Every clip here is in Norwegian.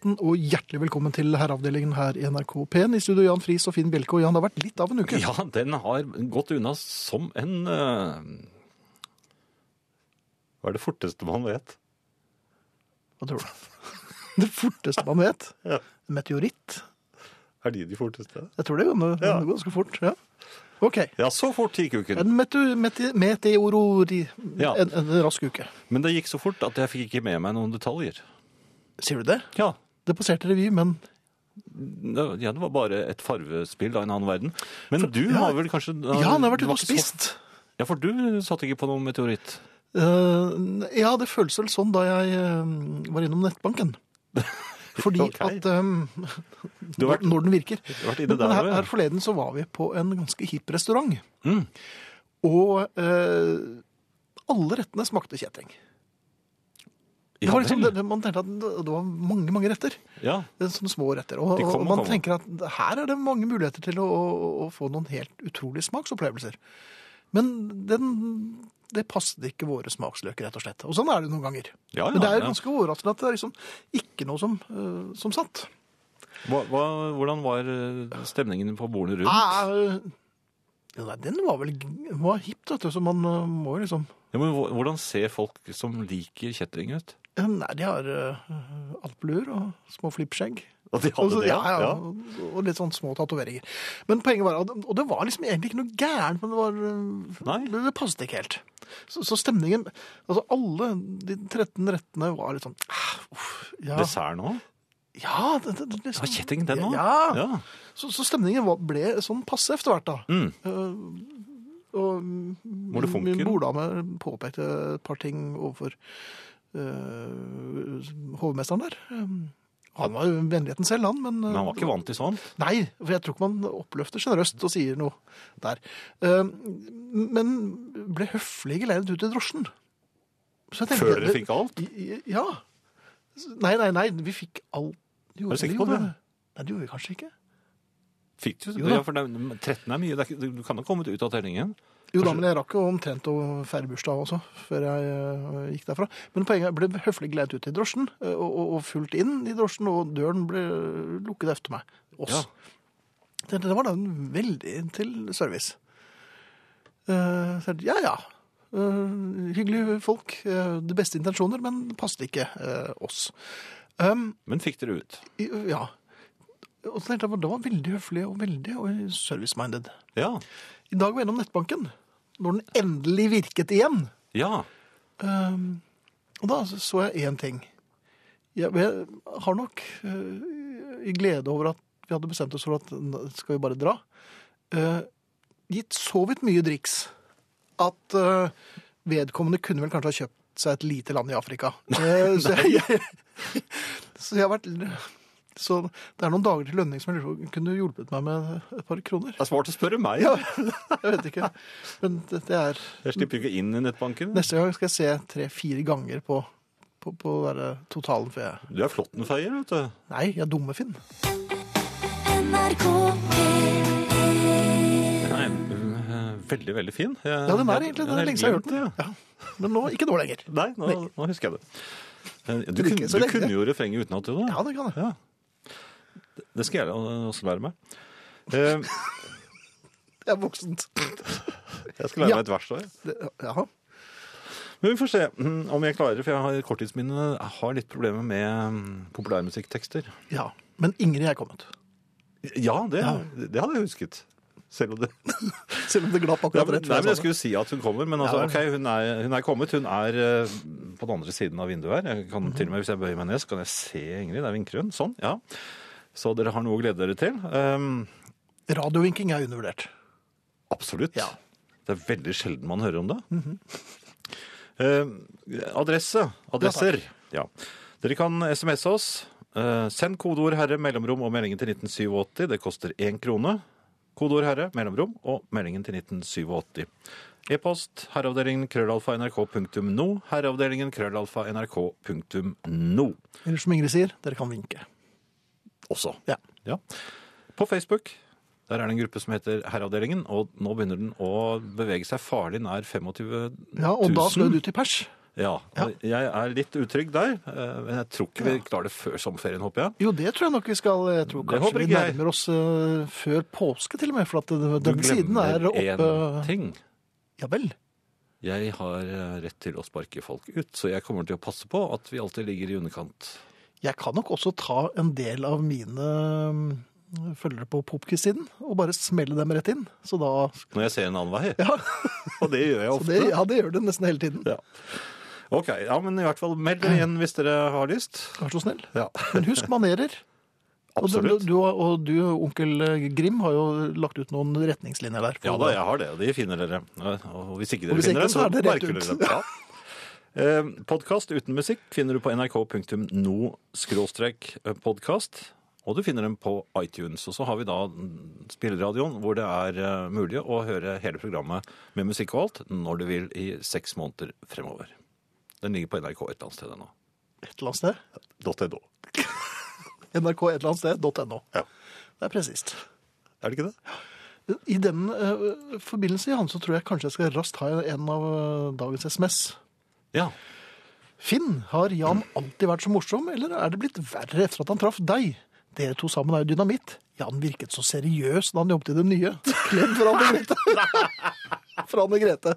aften og hjertelig velkommen til herreavdelingen her i NRK P1. I studio Jan Friis og Finn Bjelke. Og Jan, det har vært litt av en uke. Ja, den har gått unna som en uh... Hva er det forteste man vet? Hva tror du? Det forteste man vet. Ja. Meteoritt. Er de de forteste? Jeg tror det går Ja. ganske fort. ja. Ok. Ja, så fort gikk uken. En mete, mete, meteorori... Ja. En, en rask uke. Men det gikk så fort at jeg fikk ikke med meg noen detaljer. Sier du det? Ja, Det passerte revy, men ja, det var bare et farvespill da, i en annen verden. Men du ja. har vel kanskje Ja, han har vært ute og spist. Ja, for du satt ikke på noen meteoritt. Uh, ja, det føles vel sånn da jeg uh, var innom nettbanken. Fordi okay. at um, vært, Når den virker. Men der her, her forleden så var vi på en ganske hip restaurant. Mm. Og uh, alle rettene smakte kjetting. Det var liksom, det, man tenkte at det var mange mange retter. ja, Sånne små retter. Og, og man tenker at her er det mange muligheter til å, å, å få noen helt utrolige smaksopplevelser. Men den, det passet ikke våre smaksløker, rett og slett. Og sånn er det noen ganger. ja, Men det er ja. ganske overraskende at det er liksom ikke noe som, eh, som satt. Hva, hva, hvordan var eh, stemningen på bordene rundt? Ah, ja, nei, den var vel var hipt, vet du, så man eh, må jo liksom Ja, Hvordan ser folk som liker kjetting ut? Ja, Nei, de har uh, alpluer og små flippskjegg. Og de hadde det? ja, ja, Og litt sånn små tatoveringer. Men poenget var, og det var liksom egentlig ikke noe gærent, men det var Nei. Det, det passet ikke helt. Så, så stemningen Altså alle de 13 rettene var litt sånn ah, uff, ja, Dessert nå? ja, det, det, det, liksom, Det var kjetting, den òg. Ja. ja. Så, så stemningen var, ble sånn passe etter hvert, da. Mm. Uh, og min, borddame påpekte et par ting overfor hovmesteren der. Um, han var jo vennligheten selv, han, men, Men han var ikke vant til sånn? Nei, for jeg tror ikke man oppløfter sjenerøst og sier noe der. Men ble høflig geleidet ut i drosjen. Så tenkte- Før dere fikk alt? Ja. Nei, nei, nei, vi fikk alt. Jo, Er du sikker på det? Nei, det gjorde vi kanskje ikke. Fikk du? Jo ja, for er- 13 er mye. Du kan ha kommet ut av tellingen. Jo da, men jeg rakk jo omtrent å feire bursdag også, før jeg øh, gikk derfra. Men poenget ble høflig gledet ut i drosjen, øh, og, og, og fulgt inn i drosjen, og døren ble lukket efter meg. Oss. Ja. Det, det var da en veldig til service. Uh, så, ja, ja. Uh, hyggelige folk. Uh, de beste intensjoner, men passet ikke oss. Um, Men fikk dere ut? ja. Og så tenkte jeg, det var veldig høflig og veldig service-minded. Ja. I dag var jeg innom nettbanken, når den endelig virket igjen. Ja. Um, og da så jeg én ting. Jeg, jeg har nok uh, i glede over at vi hadde bestemt oss for at skal vi bare dra, uh, gitt så vidt mye driks at uh, vedkommende kunne vel kanskje ha kjøpt seg et lite land i Afrika. Så, jeg, så jeg har vært Så det er noen dager til lønning som jeg lurer på kunne hjulpet meg med et par kroner. Det er smart å spørre meg. Ja, jeg vet ikke. Men det, det er Jeg slipper ikke inn i nettbanken. Neste gang skal jeg se tre-fire ganger på, på, på der, totalen. For jeg Du er flåttenfeier, vet du. Nei, jeg er dumme Finn. NRK Nei, øh, veldig, veldig fin. Jeg- Ja, den er egentlig det. er lenge siden jeg har hørt den. Ja. Men nå, ikke nå lenger. Nei, nå, nå husker jeg det. Du, Du, du lenge. kunne jo refrenget utenat, du da. Ja, det kan jeg. Ja. Det skal jeg også lære meg. Eh, Jeg er voksent. Jeg skal lære Ja. meg et vers da. jeg. Det, jaha. Men vi får se mm, om jeg klarer, for jeg har korttidsminne. Jeg har litt problemer med mm, populærmusikktekster. Ja. Men Ingrid er kommet. Ja, det, Ja. det hadde jeg husket. Selv om det Selv om det glapp Nei, akkurat men, rett nei, men jeg jeg sa det. skulle si at hun kommer, men altså, Ja, ok, hun er, hun er kommet. Hun er eh, på den andre siden av vinduet her. Jeg kan til og med, Hvis jeg bøyer meg ned, så kan jeg se Ingrid. Der vinker hun. Sånn, ja. Så dere har noe å glede dere til. Um, Radiovinking er undervurdert. absolutt. Ja. Det er veldig sjelden man hører om det. Um, adresse. Adresser. Ja, Dere kan SMS oss. Uh, send kodeord 'herre', mellomrom og meldingen til 1987. Det koster én krone. Kodeord 'herre', mellomrom og meldingen til 1987. E-post herreavdelingen krøllalfa nrk.no. Herreavdelingen krøllalfa nrk.no. Eller som Ingrid sier, dere kan vinke. Også. Ja. Ja. På Facebook der er det en gruppe som heter Herreavdelingen, og nå begynner den å bevege seg farlig nær 25 000. Ja, Og da skal du til pers. Ja, og jeg er litt utrygg der, eh, men jeg tror ikke vi klarer det før sommerferien, håper jeg. Jo, det tror jeg nok vi skal. Jeg tror kanskje jeg vi nærmer oss eh, før påske til og med, for at den Du siden er oppe Du glemmer én ting. Ja vel. Jeg har eh, rett til å sparke folk ut, så jeg kommer til å passe på at vi alltid ligger i underkant. Jeg kan nok også ta en del av mine mm, følgere på Popquiz-siden og bare smelle dem rett inn. Så da Når jeg ser en annen vei. Ja, Og det gjør jeg ofte. det, ja det gjør det nesten hele tiden. Ja. Ok, ja, men i hvert fall meld dere igjen hvis dere har lyst. Vær så snill. Ja, Men husk manerer. Og du, absolutt. du, og du, onkel Grim, har jo lagt ut noen retningslinjer der. Ja da, jeg har det, og de finner dere. Og hvis ikke dere hvis finner det, dem, så det rett merker dere det. Ja. Eh, Podkast uten musikk finner du på nrk.no-podkast. Og du finner dem på iTunes. Og så har vi da spilleradioen, hvor det er eh, mulig å høre hele programmet med musikk og alt når du vil i seks måneder fremover. Den ligger på NRK et eller annet sted ennå. Et eller annet sted. .no. NRK et eller annet sted, .no. Ja. Det er presist. Er det ikke det? I den uh, forbindelse, Jan, så tror jeg kanskje jeg skal raskt ha en av eh, dagens SMS. Ja. Finn, har Jan alltid vært så morsom, eller er det blitt verre etter at han traff deg? Dere to sammen er jo dynamitt. Jan virket så seriøs da han jobbet i det nye. Klem fra Anne Grete. fra Anne Grete.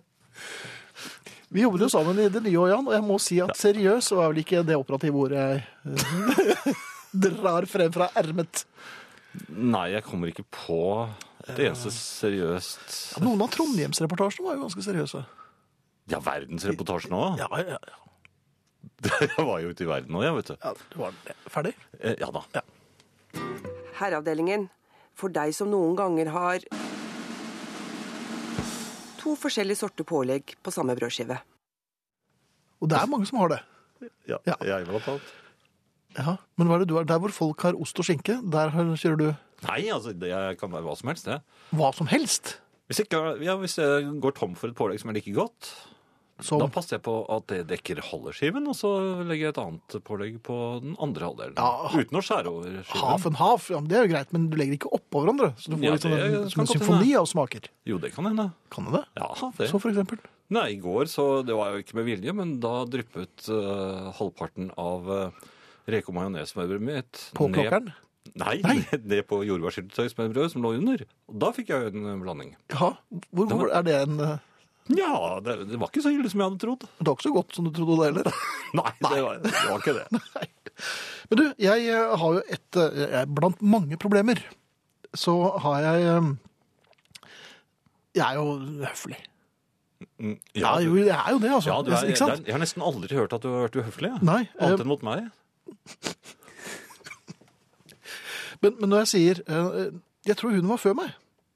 Vi jobber jo sammen i det nye òg, Jan, og jeg må si at seriøs var vel ikke det operative ordet jeg eh, drar frem fra ermet. Nei, jeg kommer ikke på et eneste seriøst Noen av Trondheimsreportasjene var jo ganske seriøse. Ja, verdensreportasjen òg. Ja, ja, ja. Jeg var jo ute i verden òg, jeg, vet du. ja du var. Ferdig? Eh, Ja da. Herreavdelingen. For deg som noen ganger har to forskjellige sorter pålegg på samme brødskive. Og det er mange som har det. Ja, Ja. Jeg blant annet. Ja, Men hva er det du har? Der hvor folk har ost og skinke, der har- kjører du Nei, altså, det jeg kan være hva som helst, det. hva som helst. Hvis, ikke, ja, hvis jeg går tom for et pålegg som er like godt, Som da passer jeg på at det dekker halve skiven, og så legger jeg et annet pålegg på den andre halvdelen. Ja. Uten å skjære over skiven. half and half. Ja, det er jo greit, men du legger ikke oppå hverandre. Så du får Ja, litt sånn en, som en symfoni av smaker. Jo, det kan hende. Kan det? Ja, det. Så for eksempel. Nei, i går så Det var jo ikke med vilje, men da dryppet uh, halvparten av uh, reke- og majonesmørbrødet mitt På ned- klokkeren? Nei, Nei. ned- på jordbærsyltetøysmørbrødet som lå under. Og da fikk jeg jo en eh, blanding. Ja, hvor, hvor er det en eh, Ja, det, det var ikke så ille som jeg hadde trodd. Det var ikke så godt som du trodde det heller. Nei, Det, var, det var ikke det. Men du, jeg eh, har jo et jeg, Blant mange problemer så har jeg eh, Jeg er jo høflig. Mm, Ja, du- jo, jeg er jo det, altså. ja, er, ikke sant? er- Jeg har nesten aldri hørt at du har vært uhøflig. Ja. Nei. eh, Annet enn mot meg. Men, men når jeg sier eh, Jeg tror hun var før meg.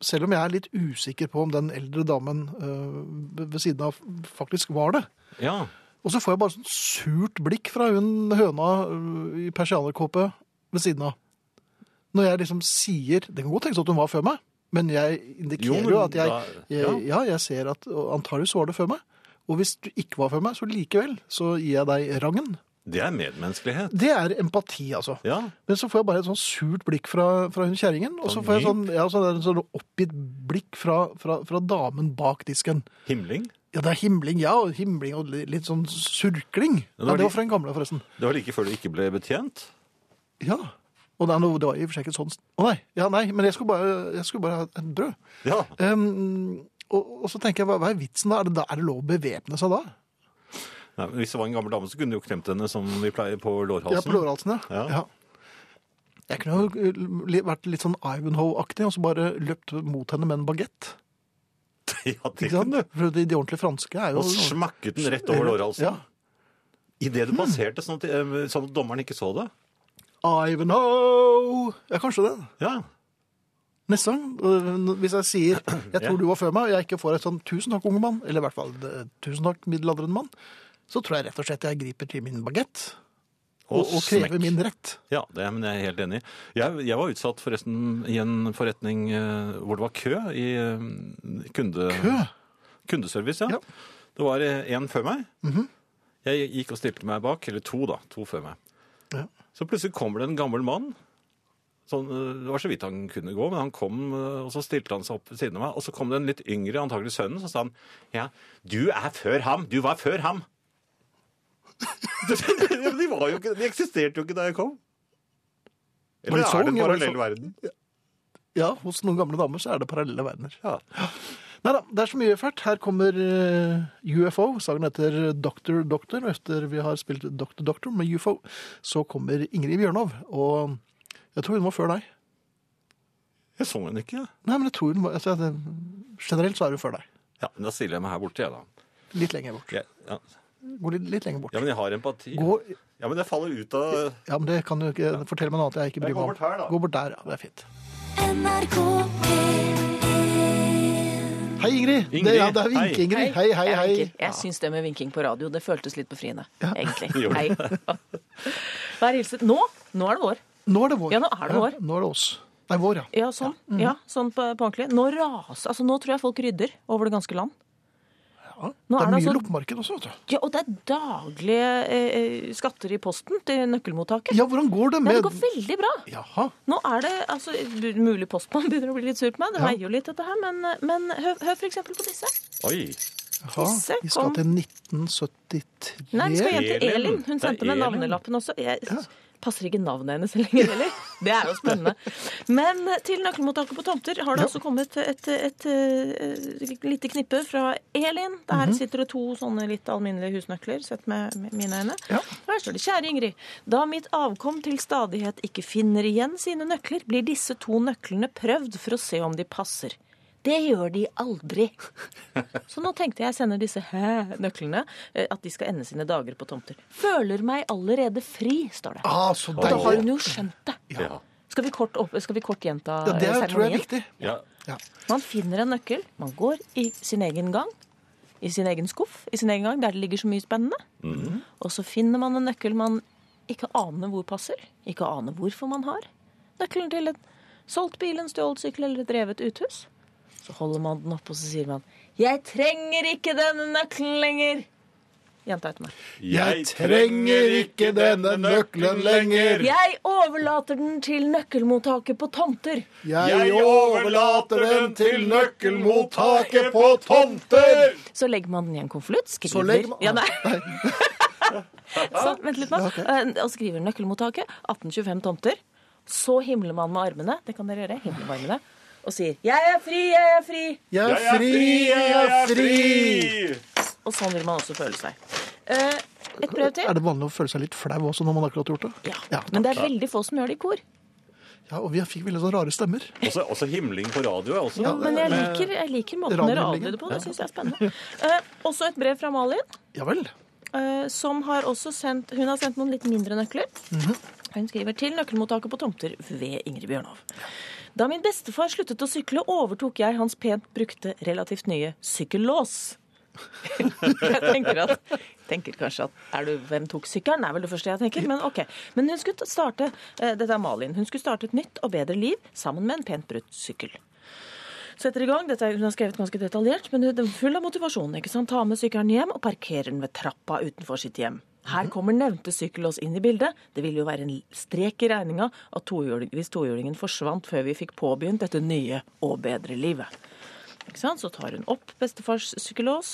Selv om jeg er litt usikker på om den eldre damen eh, ved siden av faktisk var det. Ja. Og så får jeg bare sånn surt blikk fra hun høna eh, i persianerkåpe ved siden av. Når jeg liksom sier Det kan godt tenkes at hun var før meg, men jeg indikerer jo, men at jeg, jeg ja. Ja, jeg ser at antageligvis var det før meg. Og hvis du ikke var før meg, så likevel så gir jeg deg rangen. Det er medmenneskelighet. Det er empati, altså. Ja. Men så får jeg bare et sånn surt blikk fra, fra hun kjerringen, og så Sånn får jeg sånn, ja, sånn, en sånn oppgitt blikk fra, fra, fra damen bak disken. Himling. Ja, det er himling, ja, og himling og litt sånn surkling. Ja, det Ja, var det var fra en gamle, forresten. Det var like før du ikke ble betjent. Ja. Og det, noe, det var i og for seg ikke sånn Å nei, ja, nei, men jeg skulle bare, jeg skulle bare ha et brød. Ja. Um, og, og så tenker jeg, hva, hva er vitsen da? Er det, da? er det lov å bevæpne seg da? Men hvis det var en gammel dame, så kunne du jo klemt henne som vi pleier på lårhalsen. Ja, på lårhalsen, ja. Ja. ja. Jeg kunne jo uh, vært litt sånn Ivanhoe-aktig, og så bare løpt mot henne med en bagett. Ja, det Ikke sant? For de, de ordentlige franske er jo... Og smakket den rett over lårhalsen. Ja. Idet du passerte, sånn at, eh, sånn at dommeren ikke så det. Ivanhoe! Ja, kanskje det. Ja. Neste gang, øh, hvis jeg sier jeg tror du var før meg, og jeg ikke får et sånn tusen takk, unge mann, eller i hvert fall eh, tusen takk, middelaldrende mann, så tror jeg rett og slett jeg griper til min bagett og, og krever smekk. min rett. Ja, det men jeg er helt enig. Jeg, jeg var utsatt forresten i en forretning eh, hvor det var kø i eh, kunde, Kø? kundeservice. Ja. Ja. Det var eh, en før meg. Mhm. Jeg gikk og stilte meg bak, eller to da, to før meg. Ja. Så plutselig kommer det en gammel mann. Sånn, det var så vidt han kunne gå, men han kom, og så stilte han seg opp ved siden av meg. Og så kom det en litt yngre, antagelig sønnen, så sa han, ja, du er før ham, du var før ham. ja, de, var jo ikke, de eksisterte jo ikke da jeg kom. Eller så er det en parallell så- verden? Ja, hos noen gamle damer så er det parallelle verdener. Ja. Nei da, det er så mye fælt. Her kommer eh, UFO. Sangen heter Doctor Doctor. Og etter vi har spilt Doctor Doctor med UFO, så kommer Ingrid Bjørnov. Og jeg tror hun var før deg. Jeg så henne ikke. Nei, men jeg tror hun var altså, Generelt så er hun før deg. Ja, men Da stiller jeg meg her borte, jeg, da. Litt lenger bort. Ja, ja. Gå litt, litt lenger bort. ja, men jeg har empati. Gå, Ja, men det faller ut av ja, men det kan du ikke fortelle meg noe annet jeg ikke bryr Jeg meg om. Gå bort her, da. Gå bort der, ja. Det er fint. NRK Hei, Ingrid. Ingrid, Det, ja, det er vink, Vinke-Ingrid. Hei, hei, Jeg hei. Jeg, Jeg syns det med vinking på radio, det føltes litt befriende, egentlig. det gjorde Hei. Vær hilset. Nå, nå er det vår. Nå er det vår. Ja, nå er det vår. nå er det oss. Nei, vår, ja. Ja, sånn. Ja, sånn på, på ordentlig. Nå raser Altså, nå tror jeg folk rydder over det ganske land. Ja. Nå det er er det mye altså- loppemarked også, vet du. Ja, og det er daglige eh, skatter i posten til nøkkelmottaket. Ja, hvordan går det Ja, med det går veldig bra. Jaha. Nå er det altså Mulig postmann begynner å bli litt sur på meg, det Ja. veier jo litt, dette her, men, men hør, hør for eksempel på disse. Oi. Jaha. Disse Vi skal til 1973. Nei, vi skal hjem til Elin. Hun sendte meg navnelappen også. Jeg passer ikke navnet hennes lenger heller. Det er jo spennende. Men til nøkkelmottaket på tomter har det Ja. også kommet et, et, et, lite knippe fra Elin. Der Mhm. sitter det to sånne litt alminnelige husnøkler, sett med, med mine øyne. Ja. Her står det Kjære Ingrid. Da mitt avkom til stadighet ikke finner igjen sine nøkler, blir disse to nøklene prøvd for å se om de passer. Det gjør de aldri. Så nå tenkte jeg sender disse hæ nøklene, eh, at de skal ende sine dager på tomter. Føler meg allerede fri, står det. Ah, så Og da har hun jo skjønt det. Ja. Skal vi kort, opp, skal vi kort gjenta Ja, det eh, tror jeg er viktig. ja. Ja. Man finner en nøkkel, man går i sin egen gang, i sin egen skuff, i sin egen gang, der det ligger så mye spennende. Og så finner man en nøkkel man ikke aner hvor passer, ikke aner hvorfor man har. Nøkkelen til en solgt bil, en stjålet sykkel eller et revet uthus. Så holder man den oppe, og så sier man 'Jeg trenger ikke denne nøkkelen lenger'. Gjenta etter meg. Jeg trenger ikke denne nøkkelen lenger. Jeg overlater den til nøkkelmottaket på tomter. Jeg overlater den til nøkkelmottaket på tomter. Så legger man den i en konvolutt. Skriver Så legger man- Ja, nei. Så, vent litt nå. Eh, Og skriver nøkkelmottaket. 1825 tomter. Så himler man med armene. Det kan dere gjøre. Himle med armene. Og sier 'Jeg er fri, jeg er fri'. Jeg er fri, jeg er fri. Og sånn vil man også føle seg. Eh, Et brev til. Er det vanlig å føle seg litt flau også når man akkurat har gjort det? Ja, Ja, Men det er veldig få som gjør det i kor. Ja, og vi fikk veldig sånne rare stemmer. Også, også himling på radio også Ja, men jeg liker, jeg liker måten dere Radiohimlingen. det på. Det syns jeg er spennende. Eh, også et brev fra Malin. Ja vel. eh, som har også sendt Hun har sendt noen litt mindre nøkler. Hun skriver til nøkkelmottaket på tomter ved Ingrid Bjørnov. Da min bestefar sluttet å sykle, overtok jeg hans pent brukte, relativt nye sykkellås. jeg tenker at tenker kanskje at er du, Hvem tok sykkelen? er vel det første jeg tenker. Men ok. Men hun skulle starte eh, dette er Malin, hun skulle starte et nytt og bedre liv sammen med en pent brutt sykkel. Setter i gang, dette er, Hun har skrevet ganske detaljert, men hun er full av motivasjon. ikke sant? Ta med sykkelen hjem og parkerer den ved trappa utenfor sitt hjem. Her kommer nevnte sykkellås inn i bildet. Det ville jo være en strek i regninga hvis tohjulingen forsvant før vi fikk påbegynt dette nye og bedre livet. Så tar hun opp bestefars sykkellås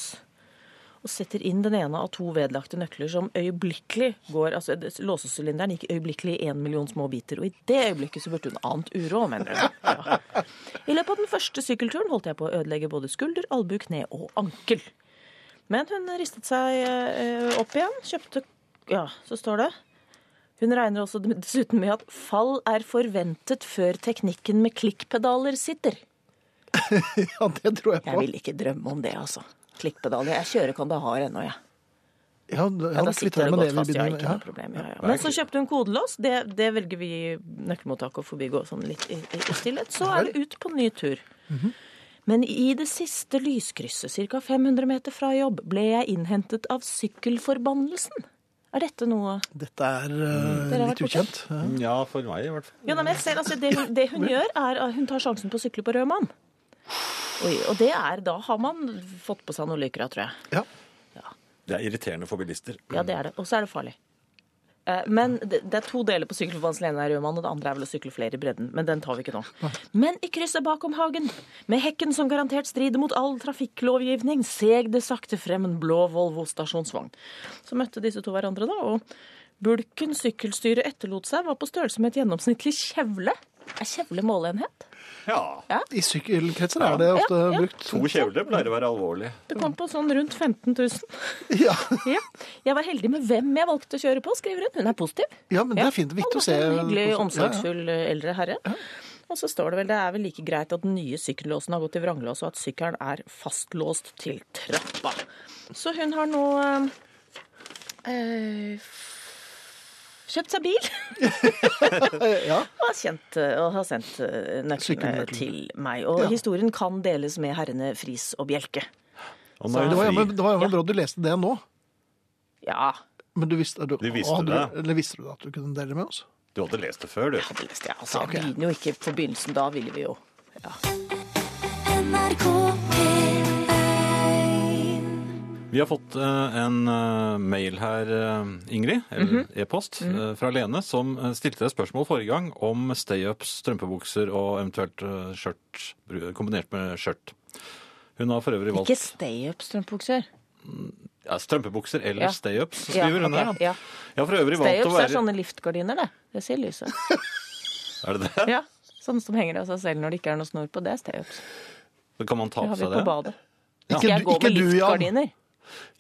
og setter inn den ene av to vedlagte nøkler som øyeblikkelig går altså Låsesylinderen gikk øyeblikkelig i én million små biter, og i det øyeblikket så burde hun ant uro, mener hun. Ja. I løpet av den første sykkelturen holdt jeg på å ødelegge både skulder, albu, kne og ankel. Men hun ristet seg eh, opp igjen, kjøpte Ja, så står det hun regner også dessuten med at fall er forventet før teknikken med klikkpedaler sitter. Ja, det tror jeg på. Jeg vil ikke drømme om det, altså. Klikkpedaler. Jeg kjører kandahar ennå, jeg. Ja, Ja, ja, da sitter det godt det fast. Ja, har ikke med. noe problem. Ja. Men så kjøpte hun kodelås. Det, det velger vi nøkkelmottaket å forbigå sånn litt i, i stillhet. Så er det ut på ny tur. Mhm. Men i det siste lyskrysset, ca. 500 meter fra jobb, ble jeg innhentet av sykkelforbannelsen. Er dette noe Dette er uh, litt ukjent. Ja. Ja, for meg i hvert fall. Ja, nei, men jeg ser, altså, det, hun, det hun gjør, er at hun tar sjansen på å sykle på rød mann. Oi, og det er, da har man fått på seg noe lykra, tror jeg. Ja. Det er irriterende for bilister. Ja, det er det. Og så er det farlig. Eh, Men det, det er to deler på sykkel for Hans Lene Rødmann, og det andre er vel å sykle flere i bredden. Men den tar vi ikke nå. Men i krysset bakom hagen, med hekken som garantert strider mot all trafikklovgivning, seg det sakte frem en blå Volvo stasjonsvogn. Så møtte disse to hverandre, da, og bulken sykkelstyret etterlot seg, var på størrelse med et gjennomsnittlig kjevle. Er kjevle måleenhet? Ja. I sykkelkretser er det ofte Ja, ja. brukt. To kjevler pleier å være alvorlig. Det kom på sånn rundt 15 000. Ja. Ja. Jeg var heldig med hvem jeg valgte å kjøre på, skriver hun. Hun er positiv. ja, men det er fint. Viktig å se. En hyggelig, Ja, ja. omsorgsfull eh, eldre herre. Og så står det vel det er vel like greit at den nye sykkellåsen har gått i vranglås, og at sykkelen er fastlåst til trappa. Så hun har nå eh, eh, kjøpt seg bil Ja. og har, kjent, eh, og har sendt eh, nøklene til meg. Og Ja. historien kan deles med herrene Friis og Bjelke. Og er Det var, fri. men det var jo bra du leste det nå. Ja, Men du visste, du, Du visste hadde det. Du, eller visste du at du kunne dele med oss? Du hadde lest det før, du. det leste jeg. Altså, Ja, jeg begynner jo ikke på begynnelsen. Da ville vi jo ja. NRK P1 Vi har fått eh, en eh, mail her, eh, Ingrid, eller e-post, eh, fra Lene, som stilte et spørsmål forrige gang om stay-ups, strømpebukser og eventuelt skjørt kombinert med skjørt. Hun har for øvrig valgt Ikke stay-ups, strømpebukser? ja, strømpebukser eller Ja. stay-ups, Ja, skriver hun ok, her. ja. Jeg for øvrig valgt å Stay-ups er sånne liftgardiner, det. Det sier lyset. Er det det? Ja, Sånne som henger av seg selv når det ikke er noe snor på. Det er stay-ups. Det kan man ta på seg Det Det har vi på det? badet. Ikke Skal jeg du- gå med liftgardiner?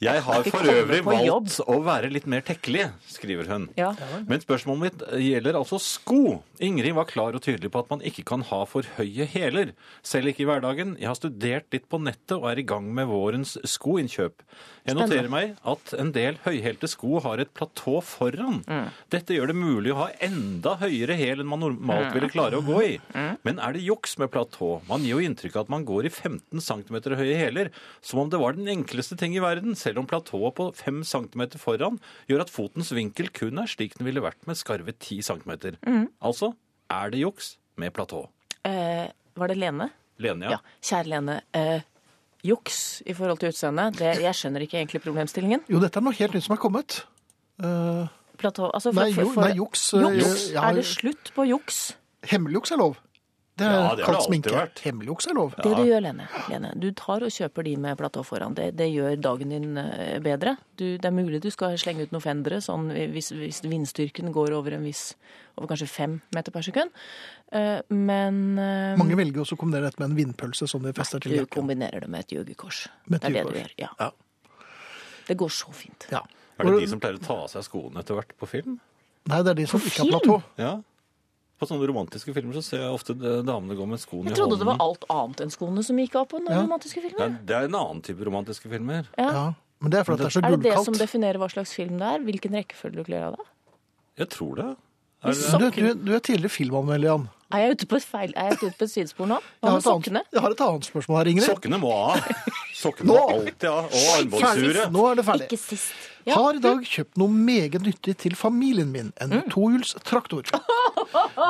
Jeg har for øvrig valgt å være litt mer tekkelig, skriver hun. Ja. Men spørsmålet mitt gjelder altså sko. Ingrid var klar og tydelig på at man ikke kan ha for høye hæler. Selv ikke i hverdagen. Jeg har studert litt på nettet og er i gang med vårens skoinnkjøp. Jeg noterer meg at en del høyhælte sko har et platå foran. Mm. Dette gjør det mulig å ha enda høyere hæl enn man normalt Mm. ville klare å gå i. Men er det juks med platå? Man gir jo inntrykk av at man går i 15 cm høye hæler, som om det var den enkleste ting i verden, selv om platået på 5 cm foran gjør at fotens vinkel kun er slik den ville vært med skarve 10 cm. Mm. Altså er det juks med platå. Eh, var det Lene? Lene, Ja. ja. Kjære Lene. Eh, juks i forhold til utseendet. Jeg skjønner ikke egentlig problemstillingen. Jo, dette er noe helt nytt som er kommet. Eh, Platå, altså for, Nei, jo, for, for, nei, juks, eh, Juks? ja, Er det slutt på juks? Hemmeligjuks er lov. Det er Ja, det har kalt sminke. vært. Hemmeligjuks er lov. Det du gjør, Lene, Lene, du tar og kjøper de med platå foran. Det, det gjør dagen din eh, bedre. Du, det er mulig du skal slenge ut noen fendere sånn hvis, hvis vindstyrken går over en viss over kanskje fem meter per sekund. Eh, Men eh, Mange velger også å kombinere dette med en vindpølse som de fester til du kombinerer det med et jugekors. Det er det du gjør. Ja. Ja. Det går så fint. Ja. Er det de som pleier å ta av seg skoene etter hvert på film? Nei, det er de som På ikke har platå. Ja. På sånne romantiske filmer så ser jeg ofte damene gå med skoene i hånden. Jeg trodde det var alt annet enn skoene som gikk av på Ja. romantiske Nei, det er en annen type romantiske filmer. Ja. Ja. Men det er fordi det er så Er det det som definerer hva slags film det er? Hvilken rekkefølge du kler av deg? Jeg tror det. Er det. Du, du, du er tidligere filmanmelder, Jan. Er jeg ute på et feil? Er jeg ute på et sidespor nå? Jeg Hva har, med sokkene? jeg har et annet spørsmål her, Ingrid. Sokkene må av. Sokkene må alltid av. Og armbåndsuret. Nå er det ferdig. Ikke sist. Ja. Har i dag kjøpt noe meget nyttig til familien min. En Mm. tohjulstraktor.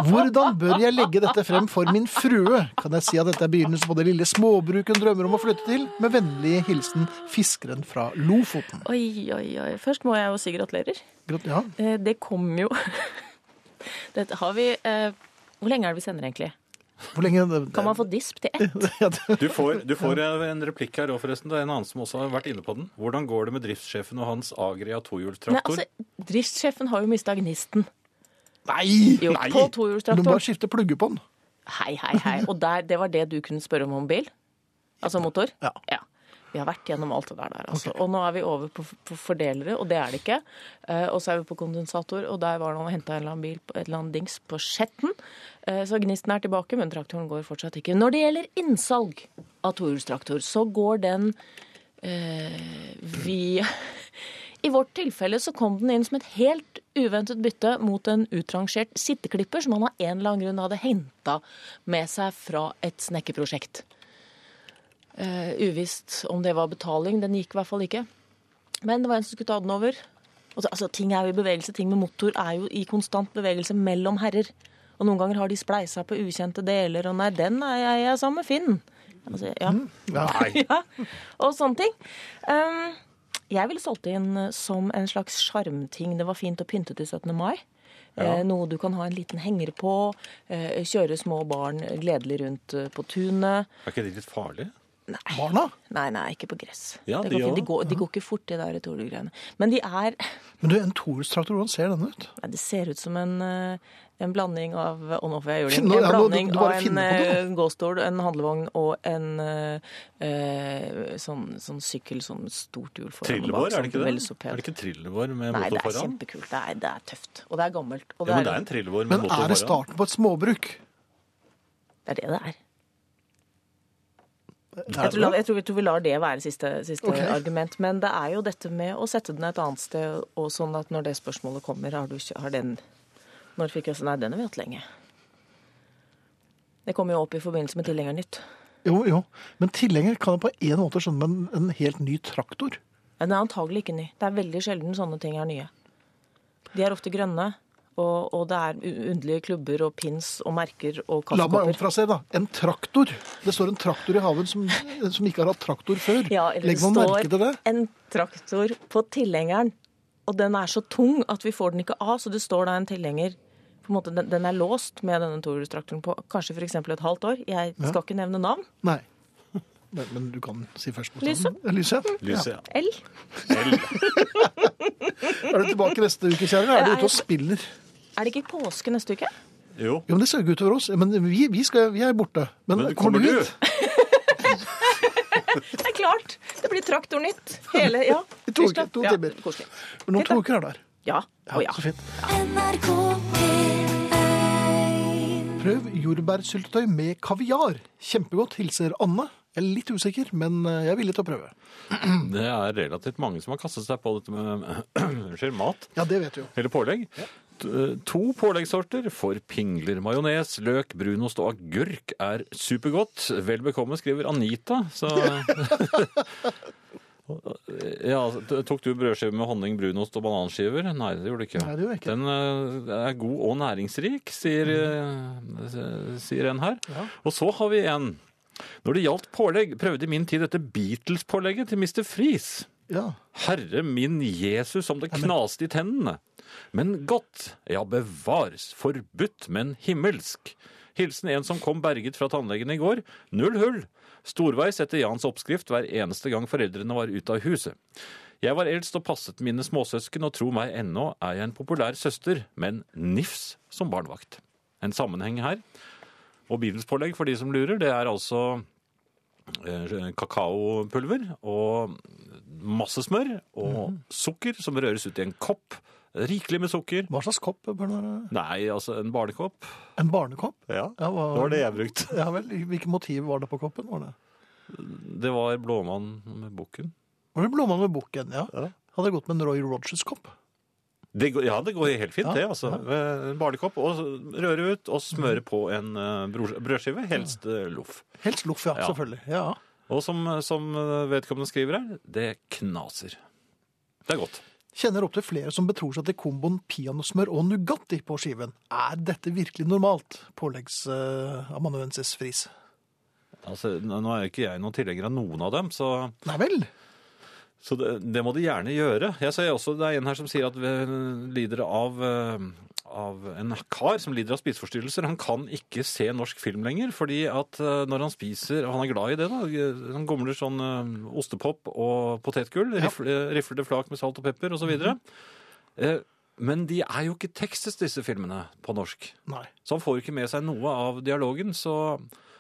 Hvordan bør jeg legge dette frem for min frue? Kan jeg si at dette er begynnelsen på det lille småbruket hun drømmer om å flytte til? Med vennlig hilsen fiskeren fra Lofoten. Oi, oi, oi. Først må jeg jo si gratulerer. Grat- Ja, Eh, Det kom jo Dette har vi eh, Hvor lenge er det vi sender, egentlig? Hvor lenge Kan man få disp til ett? Du får, du får en replikk her òg, forresten. Det er en annen som også har vært inne på den. Hvordan går det med driftssjefen og hans Agria tohjulstraktor? altså, Driftssjefen har jo mista gnisten. Nei! Jo, Nei. på Du må bare skifte plugger på den. Hei, hei, hei. Og der, det var det du kunne spørre om om bil? Altså motor? Ja. Vi har vært gjennom alt det der, der altså. Og nå er vi over på, på fordelere, og det er det ikke. Eh, og så er vi på kondensator, og der var det noen og henta en eller annen bil, på- et eller annet dings på Skjetten. Eh, så gnisten er tilbake, men traktoren går fortsatt ikke. Når det gjelder innsalg av tohjulstraktor, så går den eh, via I vårt tilfelle så kom den inn som et helt uventet bytte mot en utrangert sitteklipper som han av en eller annen grunn hadde henta med seg fra et snekkerprosjekt. Eh, uvisst om det var betaling. Den gikk i hvert fall ikke. Men det var en som skulle ta den over. Altså, ting er jo i bevegelse. Ting med motor er jo i konstant bevegelse mellom herrer. Og noen ganger har de spleisa på ukjente deler, og nei, den er jeg, jeg er sammen med Finn. Altså, ja. Ja. Nei. ja. Og sånne ting. Um, Jeg ville solgt det inn eh, som en slags sjarmting. Det var fint å pynte til 17. mai. Ja. Eh, noe du kan ha en liten henger på. Eh, kjøre små barn gledelig rundt på tunet. Er ikke det litt farlig? Barna? Nei, nei, ikke på gress. Ja, de går, de, går, de går ikke fort, de der Tore-greiene. Men de er Men du, en tohjulstraktor, hvordan ser den ut? Nei, Det ser ut som en, en blanding av og nå får jeg gjøre det. Nå- En ja, nå- du, du av en finner på det, eh, gåstol, en handlevogn og en eh, eh, sånn, sånn sykkel, sånn stort hjul foran. Trillebår, er sånn det ikke det? Er det ikke trillebår med Nei, det er foran? kjempekult. Det er, det er tøft. Og det er gammelt. Og Ja, men det er en trillebår med Men motor er det starten på et småbruk? det er det det er. Er Jeg tror, jeg, tror, jeg tror vi lar det være siste, siste okay. argument. Men det er jo dette med å sette den et annet sted, og sånn at når det spørsmålet kommer, har, du, har den Når fikk sånn Nei, den har vi hatt lenge. Det kommer jo opp i forbindelse med Tilhengernytt. Jo, jo. Men tilhenger kan jeg på en måte skjønne med en, helt ny traktor. Den er antagelig ikke ny. Det er veldig sjelden sånne ting er nye. De er ofte grønne, og, og det er underlige klubber og pins og merker og La meg omfrasere, da. En traktor. Det står en traktor i haven som, som ikke har hatt traktor før. Ja, eller det Legger merke til det? en traktor på tilhengeren, og den er så tung at vi får den ikke av, så det står da en tilhenger på en måte, den, den er låst med denne tohjulstraktoren på kanskje f.eks. et halvt år. Jeg skal ikke nevne navn. Nei. Men, men du kan si først på Lyse. Lyse. Lyset, Ja. ja. L. L. Er du tilbake neste uke, kjære? Er du ute og spiller? Er det ikke påske neste uke? Jo. Jo, men Det ser jo utover oss. Men vi, vi, skal, vi er borte. Men, Men kommer, kommer du ut? Det er klart! Det blir Traktornytt. Hele, ja. I to uker, to ja, timer. Koselig. Men om to uker er her. Ja. Å ja. Så fint. NRK P1 Prøv jordbærsyltetøy med kaviar. Kjempegodt, hilser Anne. Jeg er litt usikker, men eh, jeg er villig til å prøve. Det er relativt mange som har kastet seg på dette med unnskyld, mat. Ja, det vet du jo. Eller pålegg. Ja. To påleggssorter for pingler. Majones, løk, brunost og agurk er supergodt. Vel bekomme, skriver Anita. Så Ja, Tok du brødskive med honning, brunost og bananskiver? Nei, det gjorde du ikke. Nei, det gjorde jeg ikke. Den eh, er god og næringsrik, sier, eh, sier en her. Ja. Og så har vi en. Når det gjaldt pålegg, prøvde i min tid dette Beatles-pålegget til Mr. Friis. Ja. Herre min Jesus, som det knaste i tennene. Men godt, ja bevares, forbudt, men himmelsk. Hilsen en som kom berget fra tannlegen i går. Null hull. Storveis etter Jans oppskrift hver eneste gang foreldrene var ute av huset. Jeg var eldst og passet mine småsøsken, og tro meg, ennå er jeg en populær søster, men nifs som barnevakt. En sammenheng her. Og Beatles-pålegg, for de som lurer, det er altså eh, kakaopulver og masse smør og sukker som røres ut i en kopp. Rikelig med sukker. Hva slags kopp bør det være? Nei, altså en barnekopp. En barnekopp? Ja, Ja, hva, det var det jeg brukte. Ja vel. Hvilket motiv var det på koppen? Var det, Det var blåmann med bukken. var det blåmann med bukken? Ja. Ja. Hadde jeg gått med en Roy Rogers-kopp? Det ja, det går helt fint, Ja, det. altså. En barnekopp, og røre ut og smøre på en eh, brødskive, helst eh, loff. Helst loff, ja. Ja. Selvfølgelig. Ja. Og som, som vedkommende skriver her, det knaser. Det er godt. Kjenner opptil flere som betror seg til komboen peanøttsmør og Nugatti på skiven. Er dette virkelig normalt? Påleggsamanuensis Friis? Altså, nå nå er jo ikke jeg noen tilhenger av noen av dem, så, Nei vel? så det, det må de gjerne gjøre. Jeg ser også, Det er en her som sier at vi lider av, eh, av en kar som lider av spiseforstyrrelser. Han kan ikke se norsk film lenger, fordi at eh, når han spiser og Han er glad i det, da. Han gomler sånn eh, ostepop og potetgull. Ja. Rifle, riflede flak med salt og pepper osv. videre Eh, Men de er jo ikke tekstes, disse filmene, på norsk. Nei. Så han får ikke med seg noe av dialogen, så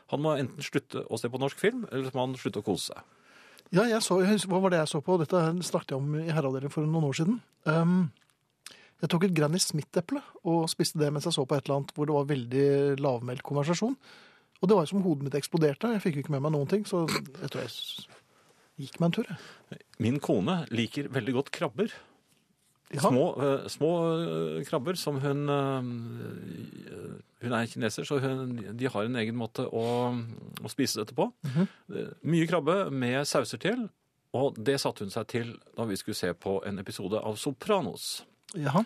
han må enten slutte å se på norsk film, eller så må han slutte å kose seg. Ja, jeg så, hva var det jeg så på? Dette snakket jeg om i herreavdelingen for noen år siden. Um, jeg tok et Granny Smith-eple og spiste det mens jeg så på et eller annet hvor det var veldig lavmælt konversasjon. Og det var som hodet mitt eksploderte. Jeg fikk jo ikke med meg noen ting, så jeg tror jeg gikk meg en tur. jeg. Min kone liker veldig godt krabber. Ja. Små, eh, små eh, krabber som hun eh, Hun er kineser, så hun, de har en egen måte å, å spise dette på. Mhm. Eh, Mye krabbe med sauser til, og det satte hun seg til da vi skulle se på en episode av Sopranos. Jaha.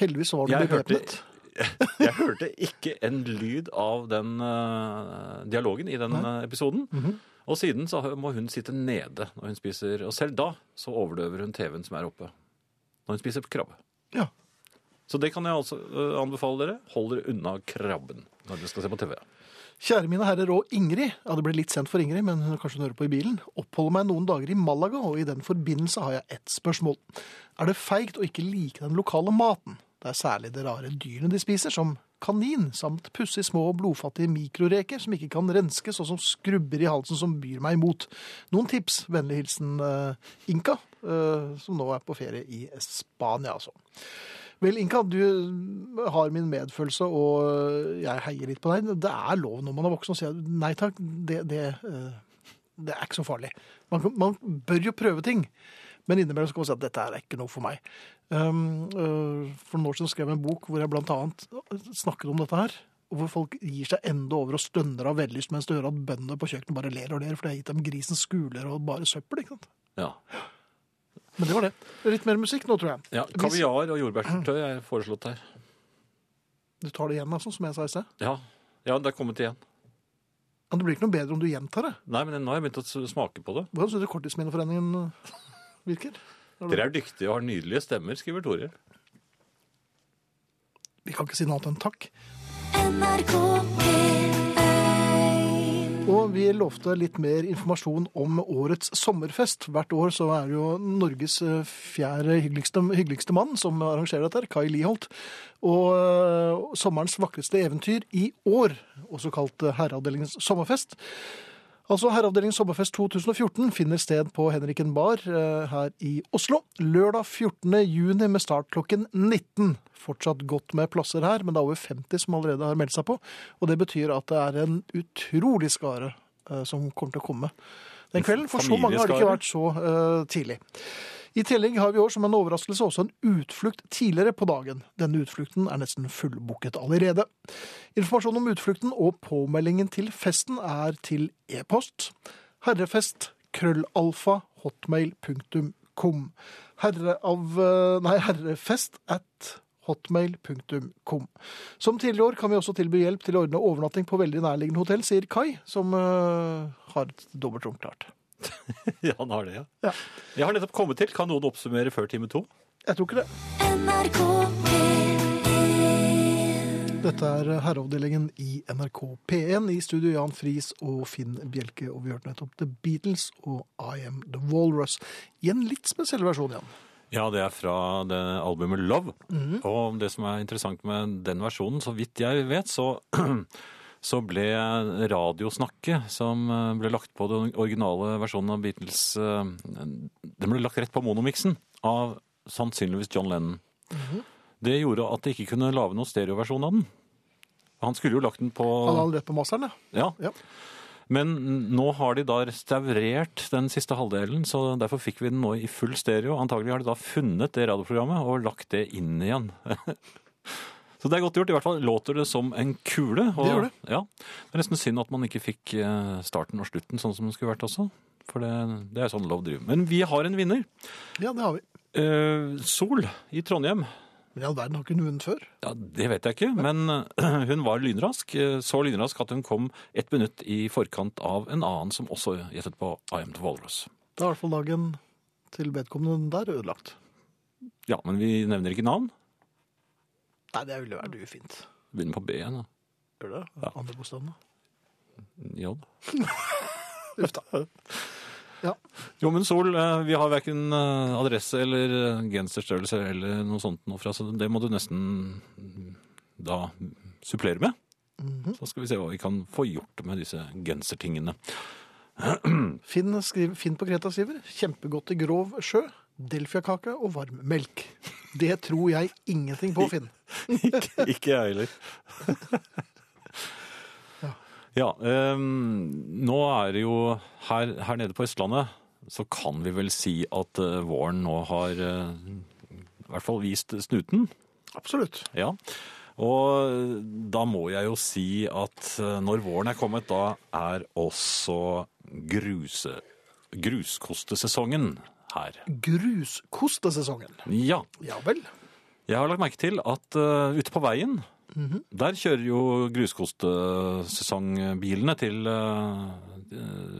Heldigvis var du Jeg hørte, bevæpnet. jeg hørte ikke en lyd av den uh, dialogen i den Nei. episoden. episoden. -hmm. Og siden så må hun sitte nede når hun spiser, og selv da så overdøver hun TV-en som er oppe. Når hun spiser krabbe. Ja. Så det kan jeg altså uh, anbefale dere. Hold dere unna krabben når dere skal se på TV. Kjære mine herrer og Ingrid, ja det ble litt sent for Ingrid, men kanskje hun hører på i bilen, oppholder meg noen dager i Malaga, og i den forbindelse har jeg ett spørsmål. Er det feigt å ikke like den lokale maten? Det er særlig det rare dyrene de spiser, som kanin, samt pussig små og blodfattige mikroreker som ikke kan renskes, og som skrubber i halsen som byr meg imot. Noen tips? Vennlig hilsen uh, Inka, uh, som nå er på ferie i Spania, altså. Vel, Inka, du har min medfølelse, og jeg heier litt på deg. Det er lov når man er voksen å si nei takk, det, det, eh, det er ikke så farlig. Man, man bør jo prøve ting, men innimellom skal man si at dette er ikke noe for meg. Um, øh, for noen år siden skrev jeg en bok hvor jeg blant annet snakket om dette her. Hvor folk gir seg enda over og stønner av vellyst mens du hører at bøndene på kjøkkenet bare ler og ler, for det har gitt dem grisens skuler og bare søppel. ikke sant? Ja. Men det var det. Litt mer musikk nå, tror jeg. ja Kaviar og jordbærsyltetøy er foreslått her. Du tar det igjen, altså, som jeg sa i sted. Ja. ja, det er kommet igjen. Men det blir ikke noe bedre om du gjentar det. Nei, men nå har jeg begynt å smake på det. Hvordan syns du Korttidsminneforeningen øh, virker? Dere er dyktige og har nydelige stemmer, skriver Tore. Vi kan ikke si noe annet enn takk. NRK P1 Og vi lovte litt mer informasjon om årets sommerfest. Hvert år så er det jo Norges eh, fjerde hyggeligste, hyggeligste mann som arrangerer dette, Kai Liholt. Og eh, sommerens vakreste eventyr i år, også kalt eh, Herreavdelingens sommerfest. Altså Herreavdelingens sommerfest 2014 finner sted på Henriken bar eh, her i Oslo. Lørdag 14. juni med start klokken 19. Fortsatt godt med plasser her, men det er over 50 som allerede har meldt seg på. Og det betyr at det er en utrolig skare eh, som kommer til å komme den kvelden. For så mange har det ikke vært så uh, tidlig. I tillegg har vi i år som en overraskelse også en utflukt tidligere på dagen. Denne utflukten er nesten fullbooket allerede. Informasjon om utflukten og påmeldingen til festen er til e-post. Herrefest krøllalfa hotmail.com. Herre av, eh, nei, herrefest at hotmail.com. Som tidligere år kan vi også tilby hjelp til å ordne overnatting på veldig nærliggende hotell, sier Kai, som uh, har et dobbeltrom klart. Ja, han har det, ja. Ja. Jeg har nettopp kommet til. Kan noen oppsummere før time to? Jeg tror ikke det. NRK Dette er herreavdelingen i NRK P1. I studio Jan Friis og Finn Bjelke. Og vi hørte nettopp The Beatles og I Am The Walrus. I en litt spesiell versjon, Jan. Ja, det er fra det albumet Love. Og det som er interessant med den versjonen, så vidt jeg vet, så, så ble radiosnakket som eh, ble lagt på den originale versjonen av Beatles eh, Den ble lagt rett på monomiksen av sannsynligvis John Lennon. Det gjorde at de ikke kunne lage noen stereoversjon av den. Han skulle jo lagt den på Han hadde rett på masteren, ja. Ja. Men nå har de da restaurert den siste halvdelen, så derfor fikk vi den nå i full stereo. Antagelig har de da funnet det radioprogrammet og lagt det inn igjen. så det er godt gjort. I hvert fall låter det som en kule. Og, Det gjør det. Ja, det er nesten synd at man ikke fikk eh, starten og slutten sånn som det skulle vært også. For det, det er sånn Love driver. Men vi har en vinner. Ja, det har vi. Uh, Sol i Trondheim. Men i all verden har ikke hun vunnet før. Ja, Det vet jeg ikke, men hun var lynrask. eh, Så lynrask at hun kom ett minutt i forkant av en annen som også gjettet på am til Walrus. Da er i hvert fall dagen til vedkommende der ødelagt. Ja, men vi nevner ikke navn. Nei, det ville vært ufint. Begynner på B igjen. da. Gjør det? Ja. Andre bokstavene. J. Uff da. Ja. Jo, men Sol, eh, vi har verken eh, adresse eller eh, genserstørrelse eller noe sånt noe fra, så det må du nesten mm, da supplere med. Så skal vi se hva vi kan få gjort med disse gensertingene. Finn, skriver, Finn på Kreta skriver kjempegodt i grov sjø, delfiakake og varm melk. Det tror jeg ingenting på, Finn. ikke, ikke jeg heller. ja, um, nå er det jo her, her nede på Østlandet, så kan vi vel si at uh, våren nå har uh, i hvert fall vist snuten. Absolutt. Ja, og da må jeg jo si at uh, når våren er kommet, da er også gruse, gruskostesesongen her. Gruskostesesongen. Ja, Ja vel. jeg har lagt merke til at eh, ute på veien, Mhm. der kjører jo gruskostesesongbilene til, uh,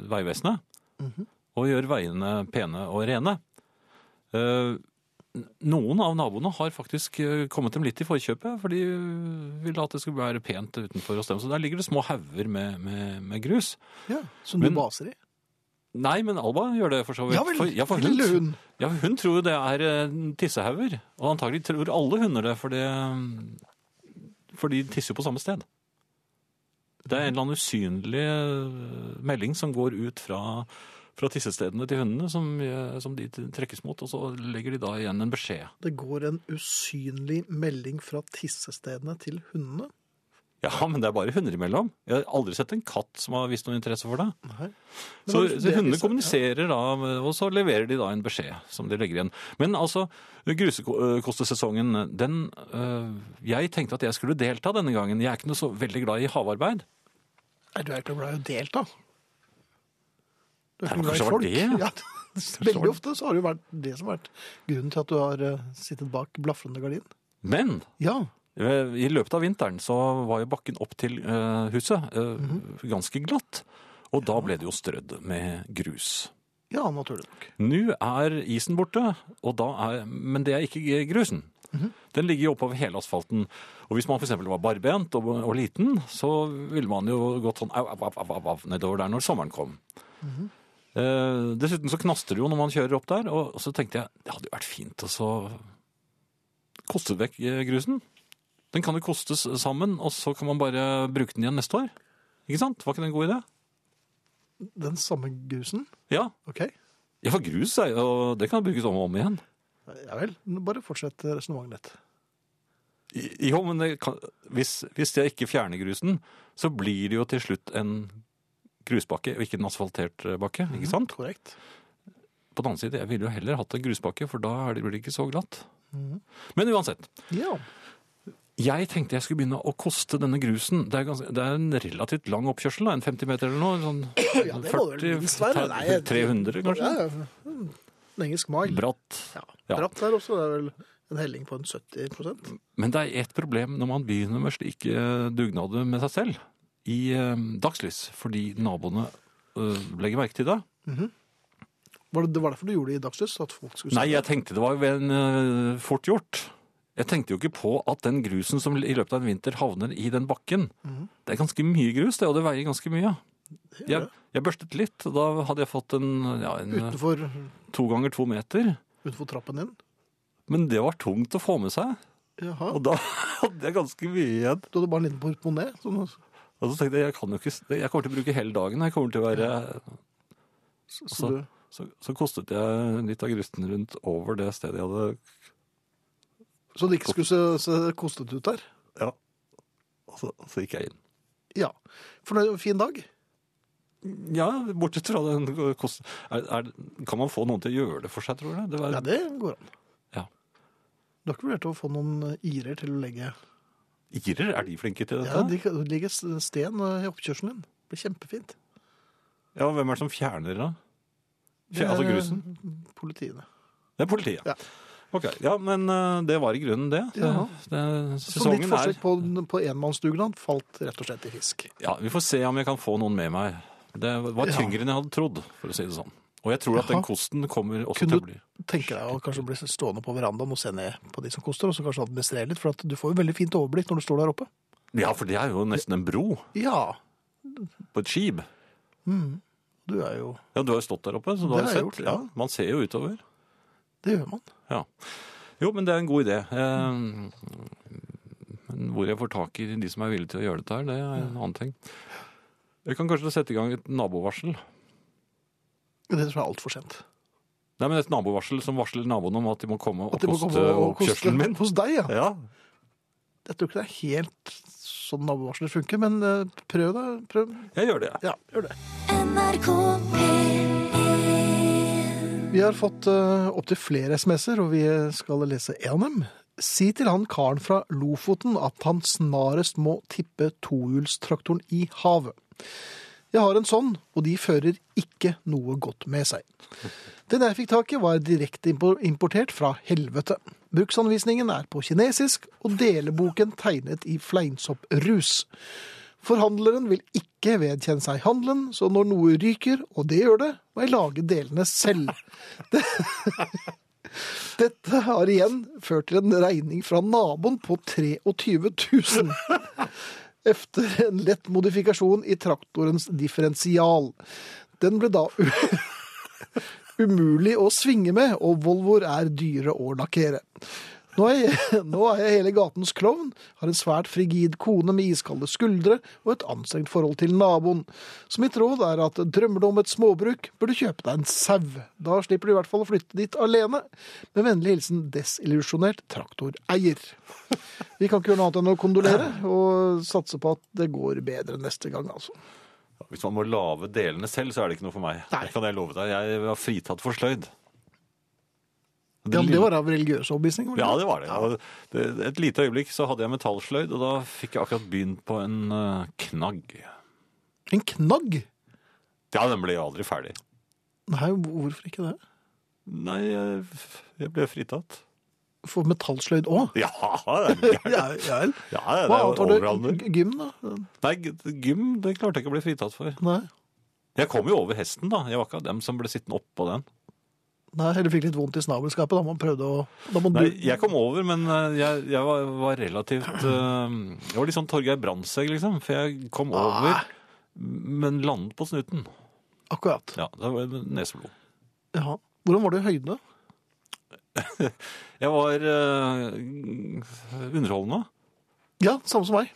Vegvesenet. Mm -hmm. og gjør veiene pene og rene. Uh, noen av naboene har faktisk eh, kommet dem litt i forkjøpet, for de ville at det skulle være pent utenfor hos dem. Så der ligger det små hauger med, med, med grus. Ja, Som Men- du baser i. Nei, men Alba gjør det for så vidt. Ja vel, For, ja, for lille hun, hund. ja, hun tror jo det er eh, tissehauger. Og antagelig tror alle hunder det, for, det, for de tisser jo på samme sted. Det er en eller annen usynlig eh, melding som går ut fra, fra tissestedene til hundene, som, eh, som de trekkes mot, og så legger de da igjen en beskjed. Det går en usynlig melding fra tissestedene til hundene. Ja, men det er bare hunder imellom. Jeg har aldri sett en katt som har vist noen interesse for det. Så, så hundene kommuniserer da, og så leverer de da en beskjed som de legger igjen. Men altså, grusekostesesongen, den øh, Jeg tenkte at jeg skulle delta denne gangen. Jeg er ikke noe så veldig glad i havarbeid. Nei, du er ikke glad i å delta. Du er ikke glad i folk. det? Ja, veldig ofte så har det jo vært det som har vært grunnen til at du har eh, sittet bak blafrende gardin. Men Ja, øh, i løpet av vinteren så var jo bakken opp til øh, huset øh, ganske glatt. Og da ble det jo strødd med grus. ja, naturlig nok. Nå er isen borte, og da er, men det er ikke grusen. Den ligger jo oppover hele asfalten. Og hvis man f.eks. var barbent og, og liten, så ville man jo gått sånn au, au, au, au, au, nedover der når sommeren kom. Eh, dessuten så knaster det jo når man kjører opp der, og så tenkte jeg det hadde jo vært fint å så koste vekk eh, grusen. Den kan jo kostes sammen, og så kan man bare bruke den igjen neste år. Ikke sant? Var ikke det en god idé? Den samme grusen. Ja. Ok. ja, for grus er jo, det kan brukes om og om igjen. Ja vel. Bare fortsett resonnementet ditt. Jo, men kan, hvis, hvis jeg ikke fjerner grusen, så blir det jo til slutt en grusbakke, og ikke en asfaltert eh, bakke, ikke sant? Korrekt. På den annen side, jeg ville jo heller hatt en grusbakke, for da det- blir det ikke så glatt. Men uansett, Ja. Jeg tenkte jeg skulle begynne å koste denne grusen. Det er, ganske, det er en relativt lang oppkjørsel, da, en 50 meter eller noe, sånn Ja, det må det minst være. Nei, jeg- 300 kanskje? Ja, ja. En engelsk mile. Bratt. Ja. Bratt der også. Det er vel en helling på en 70% Men det er ett problem når man begynner med slike dugnader med seg selv i eh, dagslys, fordi naboene eh, legger merke til det. Var det, det var derfor du gjorde det i dagslys? At folk skulle Nei, jeg tenkte det var jo en, eh, fort gjort. Jeg tenkte jo ikke på at den grusen som i løpet av en vinter havner i den bakken, det er ganske mye grus, det, og det veier ganske mye. Jeg, jeg børstet litt, og da hadde jeg fått en, ja, en Utenfor, to ganger to meter. utenfor trappen din? Men det var tungt å få med seg, Jaha. og da hadde jeg ganske mye igjen. Du hadde bare en liten portemonné? Sånn, Og så tenkte jeg, jeg kan jo ikke, jeg kommer til å bruke hele dagen, jeg kommer til å være så, Så- så Så, så kostet jeg litt av grusten rundt over det stedet jeg hadde så det ikke skulle se, se kostet ut der? Ja. Og så, så gikk jeg inn. Ja. For det er en fin dag. Ja, bortsett fra den kosten Er, er, kan man få noen til å gjøre det for seg, tror du? Det var, Ja, det går an. Ja. Du har ikke vurdert å få noen irer til å legge Irer, er de flinke til Ja, de kan legge sten i oppkjørselen din. Det blir kjempefint. Ja, hvem er det som fjerner det? Fjer, altså grusen? Politiene. Det er politiet. Ja. Ok, ja, men eh, det var i grunnen det. det, Ja. det Så ditt sesongen er forsøk på, på enmannsdugnad falt rett og slett i fisk. Ja, vi får se om jeg kan få noen med meg. Det var Ja. tyngre enn jeg hadde trodd, for å si det sånn. Og jeg tror at den kosten kommer også Kunne til å bli Kunne du- tenke deg å kanskje bli stående på verandaen og se ned på de som koster, og så kanskje administrere litt, for at du får jo veldig fint overblikk når du står der oppe. Ja, for det er jo nesten en bro Ja, på et skip. du er jo Ja, du har jo stått der oppe, så du Det har jo sett. ja. ja. Man ser jo utover. Det gjør man. Ja. Jo, men det er en god idé. Eh, men hvor jeg får tak i de som er villige til å gjøre dette her, det er en annen ting. Jeg kan kanskje sette i gang et nabovarsel. Det tror jeg er altfor sent. Nei, men et nabovarsel som varsler naboene om at de må komme og At de koste komme og koste oppkjørselen min. hos deg, ja. Ja. Jeg tror ikke det er helt sånn nabovarsler funker, men eh, prøv det. Prøv. Jeg gjør det. Ja, gjør det. NRK P1 Vi har fått uh, opptil flere SMS-er, og vi skal lese en av dem. Si til han karen fra Lofoten at han snarest må tippe tohjulstraktoren i havet. Jeg har en sånn, og de fører ikke noe godt med seg. Den jeg fikk tak i var direkte importert fra helvete. Bruksanvisningen er på kinesisk, og deleboken tegnet i fleinsopp-rus. Forhandleren vil ikke vedkjenne seg handelen, så når noe ryker, og det gjør det, må jeg lage delene selv. Det, dette har igjen ført til en regning fra naboen på 23 000. Efter en lett modifikasjon i traktorens differensial. Den ble da umulig å svinge med, og Volvoer er dyre å lakkere. Nå er, jeg, nå er jeg hele gatens klovn, har en svært frigid kone med iskalde skuldre og et anstrengt forhold til naboen. Så mitt råd er at drømmer du om et småbruk, bør du kjøpe deg en sau. Da slipper du i hvert fall å flytte dit alene. Med vennlig hilsen desillusjonert traktoreier. Vi kan ikke gjøre noe annet enn å kondolere og satse på at det går bedre neste gang, altså. Hvis man må lage delene selv, så er det ikke noe for meg. Nei. Det kan jeg love deg. Jeg var fritatt for sløyd. Ja, men det var av religiøs overbevisning? Ja, det var det. Det. Et lite øyeblikk så hadde jeg metallsløyd, og da fikk jeg akkurat begynt på en eh, knagg. En knagg? Ja, den ble aldri ferdig. Nei, hvorfor ikke det? Nei, jeg, jeg ble fritatt. For metallsløyd òg? Ja, det er. Ja, ja. Ja, det Hva jo annet var det? Gym, da? Nei, gym det klarte jeg ikke å bli fritatt for. Nei. Jeg kom jo over hesten, da. Jeg var ikke av dem som ble sittende oppå den. Nei, Eller fikk litt vondt i snabelskapet da man prøvde å da må Nei, jeg kom over, men eh, jeg, jeg var, var relativt eh, Jeg var litt sånn Torgeir Brandtzæg, liksom. For jeg kom over, men landet på snuten. Akkurat. Ja, det var neseblod. Ja. Hvordan var det i høyde? Jeg var uh, underholdende. Ja, samme som meg.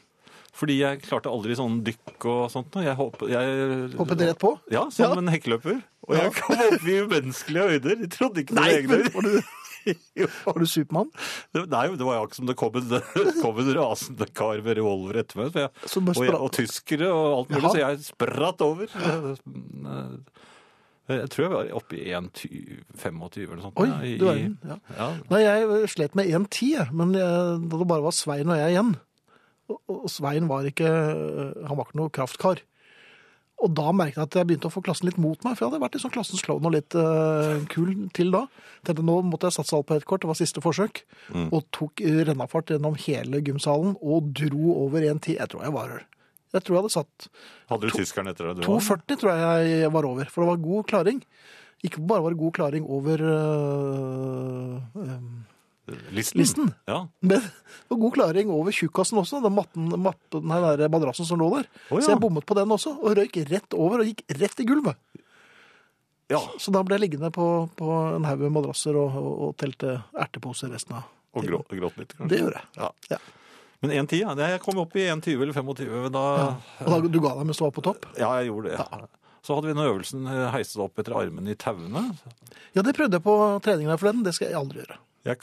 Fordi jeg klarte aldri sånn dykk og sånt. Jeg, hopp, jeg Hoppet rett på? Ja, som Ja. en hekkeløper. Og jeg kom opp i umenneskelige høyder. Jeg trodde ikke noe egne var du, var du Supermann? Nei, det var jo akkurat som det kom en, kom en rasende kar med revolver etter meg. Jeg, og, jeg, og tyskere og alt mulig, Jaha. så jeg spratt over. Jeg, tror jeg var oppe i 1,25 eller noe sånt. Oi, ja, i- du verden. Ja. Ja, Nei, jeg slet med 1,10, jeg, men jeg, da det bare var Svein og jeg igjen. Og, og Svein var ikke Han var ikke noe kraftkar. Og da merket jeg at jeg begynte å få klassen litt mot meg, for jeg hadde vært sånn klassens klovn og litt uh, kul til da. Tenkte nå måtte jeg satse alt på ett kort, det var siste forsøk. Mm. Og tok rennafart gjennom hele gymsalen og dro over 1,10. Jeg tror jeg var Jeg tror jeg hadde satt Hadde du tyskeren etter deg? du også? 2,40 tror jeg jeg var over, for det var god klaring. Ikke bare var det god klaring over uh, øh, Listen? listen, Ja. men var god klaring over tjukkasen også, den, matten, matten, den madrassen som lå der. Å, Så jeg bommet på den også, og røyk rett over og gikk rett i gulvet. ja. Så da ble jeg liggende på, på en haug med madrasser og, og, og telte erteposer resten av Og grå, gråt litt, kanskje? Det gjorde jeg. Ja. Ja. Men 1,10, ja. Jeg kom opp i 1,20 eller 25. Da, Og da du ga deg mens du var på topp? ja, jeg gjorde det. Så hadde vi den øvelsen eh, heiste opp etter armene i tauene. Ja, det prøvde jeg på treningen her forleden, det skal jeg aldri gjøre. Jeg,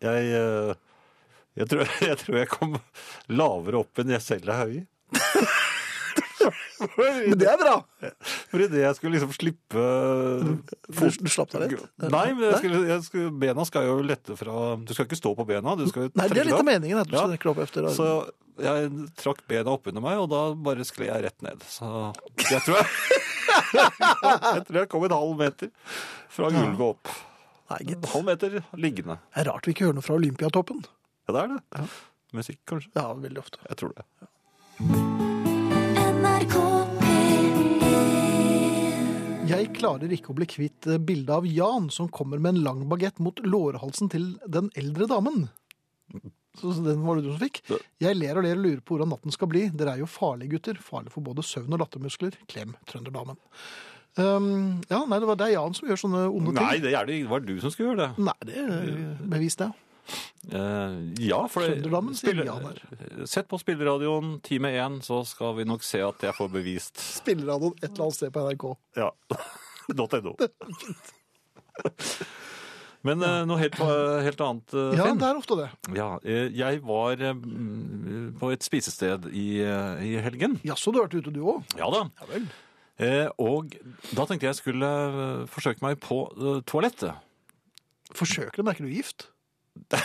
jeg, eh, jeg, tror, jeg tror jeg kom lavere opp enn jeg selv er høy. Men det er bra! For idet jeg skulle liksom slippe Du, du slapp deg litt. Nei, men skulle, skulle, bena skal jo lette fra Du skal ikke stå på bena, du skal Nei, det er litt av meningen at du Ja. skal opp efter Så jeg trakk bena oppunder meg, og da bare skled jeg rett ned. Så jeg tror jeg, jeg tror jeg kom en halv meter fra gulvet opp. Nei, gitt. En halv meter liggende. Det er rart vi ikke hører noe fra Olympiatoppen. Ja, det er det. Musikk, kanskje. Ja, veldig ofte. Jeg tror det. NRK Jeg klarer ikke å bli kvitt eh, bildet av Jan som kommer med en lang bagett mot lårhalsen til den eldre damen. Så så den var det du som fikk. Jeg ler og ler og lurer på hvordan natten skal bli. Dere er jo farlige gutter. Farlig for både søvn og lattermuskler. Klem, trønderdamen. Um, ja, nei, det, var, det er Jan som gjør sånne onde ting. Nei, det, er det, det var du som skulle gjøre det. Nei, det er bevis det. Eh, ja, for det, ja. Sett på spilleradioen time én, så skal vi nok se at jeg får bevist Spilleradioen et eller annet sted på NRK. Ja. .no. Men eh, noe helt, helt annet, Finn. Ja, det er ofte det. Ja, eh, jeg var eh, mm, på et spisested i, eh, i helgen. Jaså, du har vært ute du òg? Ja da. Ja vel. Eh, og da tenkte jeg skulle eh, forsøke meg på eh, toalettet. Forsøker du? ikke du gift?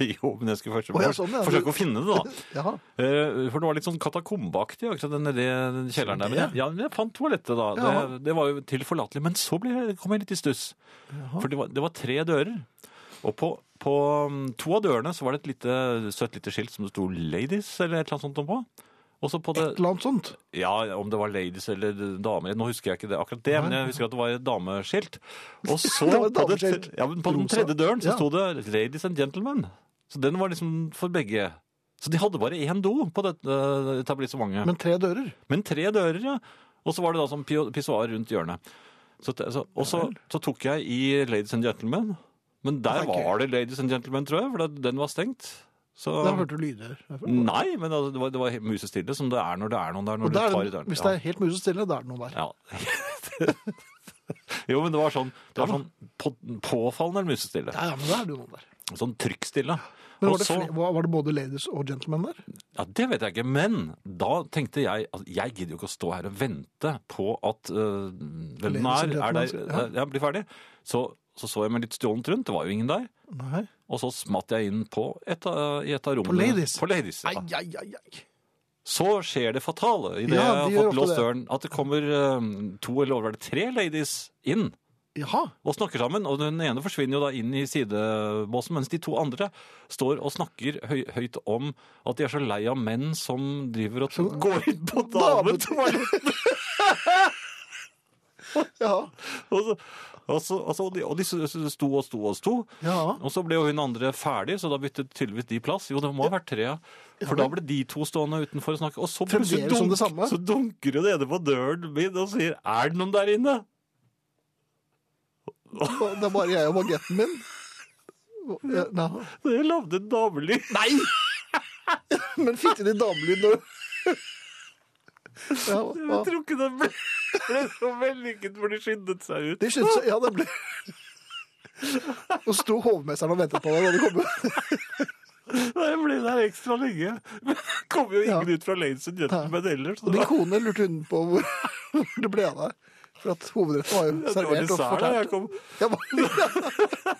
jo, men jeg skulle forsøke, Å, ja, sånn, ja. forsøke å finne det, da. Eh, For det var litt sånn katakombeaktig akkurat den nedi kjelleren der. Men jeg, ja, jeg fant toalettet, da. Det, det var jo tilforlatelig. Men så ble jeg, kom jeg litt i stuss. For det var, det var tre dører. Og på, på mm, to av dørene så var det et lite, søtt lite skilt som det sto 'Ladies' eller et eller annet sånt på. Og så på det Et eller annet sånt. Ja, om det var ladies eller damer, nå husker jeg ikke det akkurat det, men jeg husker at det var et dameskilt. Og så på, det, ja, på den tredje døren så Ja. sto det 'ladies and gentlemen'. Så den var liksom for begge. Så de hadde bare én do på dette eh, etablissementet. Men, tre dører. Men tre dører, ja. Og så var det da sånn pissoar rundt hjørnet. Så, så, og så, så tok jeg i 'ladies and gentlemen'. Men der er var det 'ladies and gentlemen', tror jeg, for den var stengt. Så Da hørte du lyder. Nei, men altså, det var, det var musestille, som det er når det er noen der. Der, tar i det- hvis det er helt musestille, da er det noen der. Ja. jo, men det var sånn, det var sånn på, påfallende musestille. Ja, ja, men da er det noen der. Sånn trykkstille. Men var det, flere, var det både ladies og gentlemen der? Ja, Det vet jeg ikke, men da tenkte jeg at jeg gidder jo ikke å stå her og vente på at uh, hvem den er, er der, ja. ja. blir ferdig. Så, så så jeg meg litt stjålent rundt, det var jo ingen der. Nei. Og så smatt jeg inn på et av, i et av rommene. På ladies? På ladies ja. Ai, ai, ai, ai. Så skjer det fatale i det Ja, de jeg har gjør fått ofte låst det. døren, at det kommer eh, to eller over det tre ladies inn. Jaha. og snakker sammen. Og den ene forsvinner jo da inn i sidebåsen, mens de to andre står og snakker høy, høyt om at de er så lei av menn som driver og går inn på dametoalettet. Ja. Og, så- og, så- og, så- og de- og de sto og sto og sto. ja. Og så ble jo hun andre ferdig, så da byttet tydeligvis de plass. Jo, det må ha vært tre, ja. For da ble de to stående utenfor og snakke. Og så plutselig dunk, så dunker jo det ene på døren min og sier 'Er det noen der inne?' Det er bare jeg og bagetten min. Ja. Jeg lagde en damelyd. Nei! Men fikk de damelyd når ja, Jeg tror ikke det ble, ble så vellykket, for de skyndet seg ut. De skyndte seg Ja, det ble Og sto hovmesteren og ventet på deg da du kom. Jeg ble der ekstra lenge. Men det kom jo ingen Ja. ut fra Lanes and Gentlemen ellers. så Og det din kone lurte hun på hvor, hvor det ble av deg. For at hovedretten var jo det var servert og fortært. kom. Ja, ja, ja.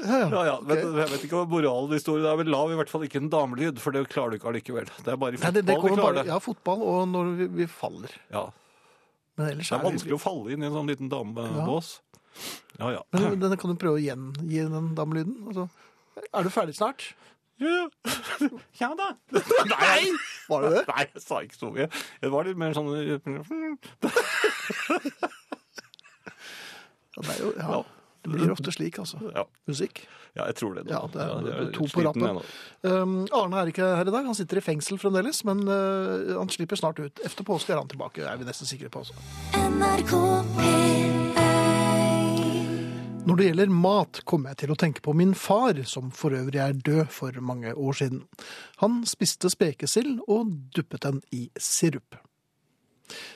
Ja, ja, men. Jeg vet ikke hva moralen i historien er, men lav i hvert fall ikke en damelyd, for det klarer du ikke allikevel. Det er bare i Nei, det, det fotball vi klarer bare, det. ja, fotball og når vi, vi faller. Ja. Men ellers Det er er vanskelig å falle inn i en sånn liten damebås. Ja, ja. Men denne kan du prøve å gjengi den damelyden. Altså, er du ferdig snart? Ja, ja da. Nei! Var det det? Nei, jeg sa ikke så mye. Det var litt mer sånn Ja, det, er jo, ja. Ja. det blir ofte slik, altså. Ja, Musikk. ja jeg tror det. Da. Ja, det er- jeg to på rappen. Um, Arne er ikke her i dag. Han sitter i fengsel fremdeles, men uh, han slipper snart ut. Efter påske er han tilbake, er vi nesten sikre på. Altså. NRK Når det gjelder mat, kommer jeg til å tenke på min far, som for øvrig er død for mange år siden. Han spiste spekesild og duppet den i sirup.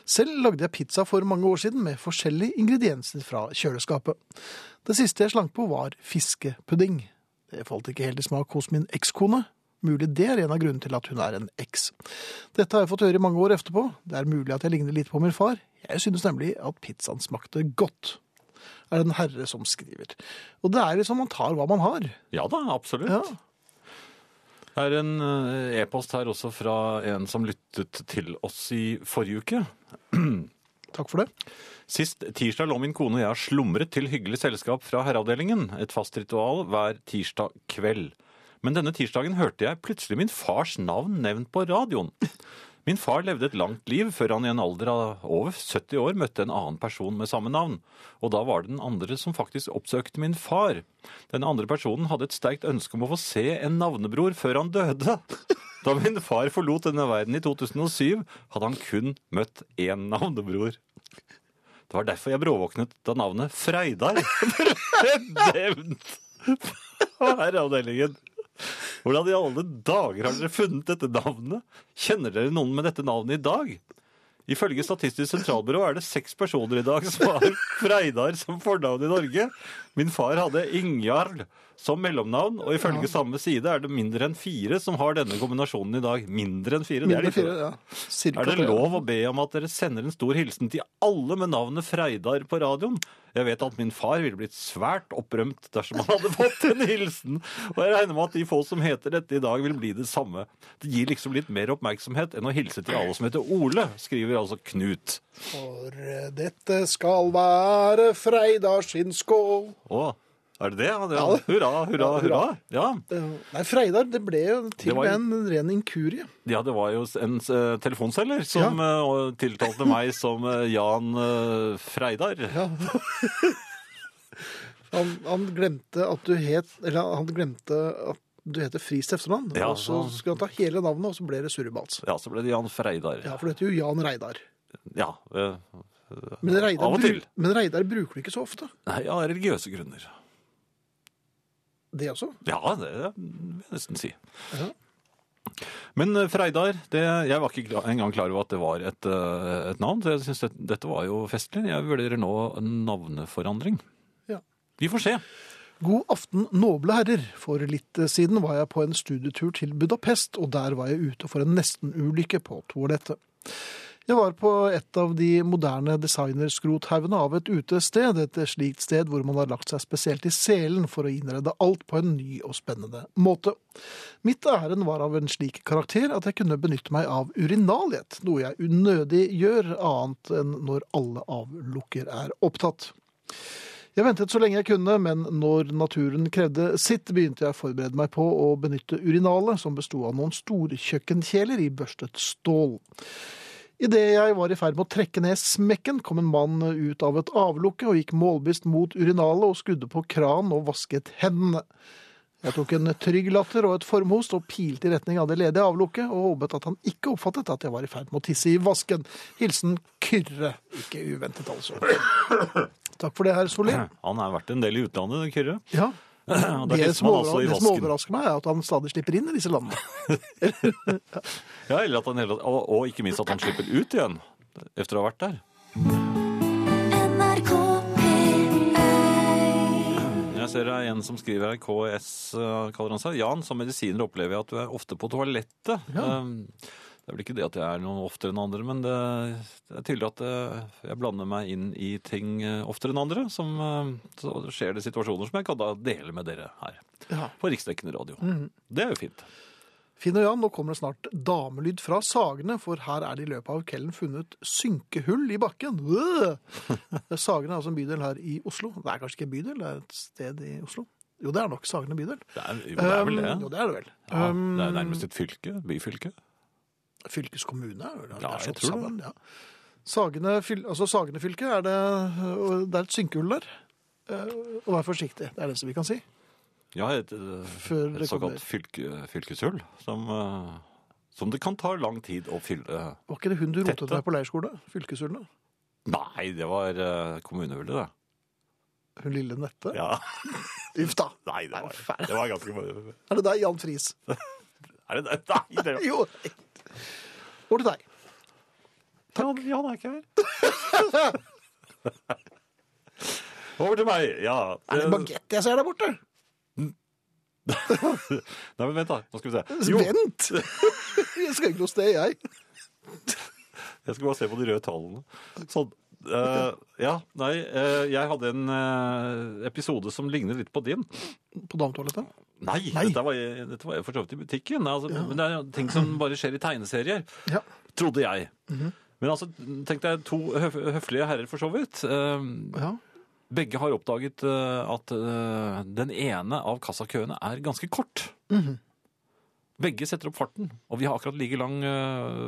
Selv lagde jeg pizza for mange år siden med forskjellige ingredienser fra kjøleskapet. Det siste jeg slank på var fiskepudding. Det falt ikke helt i smak hos min ekskone. Mulig det er en av grunnene til at hun er en eks. Dette har jeg fått høre i mange år etterpå. Det er mulig at jeg ligner litt på min far. Jeg synes nemlig at pizzaen smakte godt. Er det en herre som skriver. Og det er liksom man tar hva man har. Ja da, absolutt. Ja. Det er en eh, e-post her også fra en som lyttet til oss i forrige uke. Takk for det. Sist tirsdag lå min kone og jeg slumret til hyggelig selskap fra herreavdelingen. Et fast ritual hver tirsdag kveld. Men denne tirsdagen hørte jeg plutselig min fars navn nevnt på radioen. Min far levde et langt liv før han i en alder av over 70 år møtte en annen person med samme navn. Og da var det den andre som faktisk oppsøkte min far. Den andre personen hadde et sterkt ønske om å få se en navnebror før han døde. Da min far forlot denne verden i 2007, hadde han kun møtt én navnebror. Det var derfor jeg bråvåknet da navnet Freidar ble nevnt på herreavdelingen. Hvordan i alle dager har dere funnet dette navnet? Kjenner dere noen med dette navnet i dag? Ifølge Statistisk sentralbyrå er det seks personer i dag som har Freidar som fornavn i Norge. Min far hadde Ingjarl som mellomnavn, og ifølge samme side er det mindre enn fire som har denne kombinasjonen i dag. Mindre enn fire, det er Mindre fire, ja. Cirka er det lov å be om at dere sender en stor hilsen til alle med navnet Freidar på radioen? Jeg vet at min far ville blitt svært opprømt dersom han hadde fått en hilsen. Og jeg regner med at de få som heter dette i dag, vil bli det samme. Det gir liksom litt mer oppmerksomhet enn å hilse til alle som heter Ole, skriver altså Knut. For dette skal være Freidar sin skål. Å, Er det det? Ja, det Ja. Hurra, hurra, hurra. Ja. Eh, Nei, Freidar, det ble jo til Det var og med en ren inkurie. ja, det var jo en eh, telefonselger som eh, tiltalte meg som eh, Jan eh, Freidar. Ja. Han, han glemte at du het Eller han glemte at du heter Friis til etternavn. Ja, og så skulle han ta hele navnet, og så ble det surrebals. Ja, så ble det Jan Freidar. Ja, for det heter jo Jan Reidar. Ja, eh, Men Reidar, Av og til. bru- men Reidar bruker du ikke så ofte. Nei, av religiøse grunner. Det også. Ja, det vil jeg nesten si. Ja. Men eh, Freidar, det, jeg var ikke engang klar over at det var et, eh, et navn. Så jeg synes det, dette var jo festlig. Jeg vurderer nå navneforandring. Ja. Vi får se. God aften, noble herrer. For litt siden var jeg på en studietur til Budapest, og der var jeg ute for en nestenulykke på toalettet. Jeg var på et av de moderne designerskrothauene av et utested, et slikt sted hvor man har lagt seg spesielt i selen for å innrede alt på en ny og spennende måte. Mitt ærend var av en slik karakter at jeg kunne benytte meg av urinaliet, noe jeg unødig gjør, annet enn når alle avlukker er opptatt. Jeg ventet så lenge jeg kunne, men når naturen krevde sitt, begynte jeg å forberede meg på å benytte urinalet, som besto av noen storkjøkkenkjeler i børstet stål. Idet jeg var i ferd med å trekke ned smekken, kom en mann ut av et avlukke og gikk målbevisst mot urinalet og skudde på kran og vasket hendene. Jeg tok en trygg latter og et formhost og pilte i retning av det ledige avlukket, og håpet at han ikke oppfattet at jeg var i ferd med å tisse i vasken. Hilsen Kyrre. Ikke uventet, altså. Takk for det, herr Solli. Han har vært en del i utlandet, Kyrre. Ja. Da Det som, altså det som overrasker meg, er at han stadig slipper inn i disse landene. Ja, eller at han og, og ikke minst at han slipper ut igjen etter å ha vært der. NRK Jeg ser det er en som skriver her, KS eh, kaller han seg. Jan, som medisiner opplever jeg at du er ofte på toalettet. Ja. Um, Det er vel ikke det at jeg er noe oftere enn andre, men det, det er tydelig at eh, jeg blander meg inn i ting eh, oftere enn andre. Som, eh, så skjer det situasjoner som jeg kan da dele med dere her Ja. på riksdekkende radio. Det er jo fint. Finn og Jan, nå kommer det snart damelyd fra Sagene, for her er det i løpet av kvelden funnet synkehull i bakken. Sagene er altså en bydel her i Oslo. Det er kanskje ikke en bydel, det er et sted i Oslo. Jo, det er nok Sagene bydel. Det er, jo, det er vel det. Um, jo, det er det vel. Ja, Um, det er nærmest et fylke. Byfylke. Fylkeskommune det Ja, jeg tror tror det. Ja. Sagene, altså Sagene fylke er det, det er et synkehull der. Eh, Og vær forsiktig, det er det som vi kan si. Ja, et, et, Før et såkalt fylke, fylkeshull som, som det kan ta lang tid å fylle. Var ikke det hun du rotet Tette. deg på leirskole? Fylkeshullet? Nei, det var kommunehullet, det. Hun lille Nette? Ja. Uff da. Nei, det var, det var ganske Er det deg, Jan Friis? Er det det? Nei, det var... Jo. Over til deg. Ja, ja, det er ikke her. Over til meg, ja. Er det bagett jeg ser der borte? Nei, men vent da, nå skal vi se. Jo, Vent! Jeg skal ikke noe sted, jeg. jeg skal bare se på de røde tallene. Sånn. Eh, ja, nei, uh, jeg hadde en uh, episode som ligner litt på din. På dametoalettet? Nei, Nei. Dette, var, dette var jeg for så vidt i butikken. Altså, Men det er ting som bare skjer i tegneserier, Ja. trodde jeg. Men altså, tenkte jeg to høf høflige herrer for så vidt. ja. begge har oppdaget at den ene av kassakøene er ganske kort. Begge setter opp farten, og vi har akkurat like lang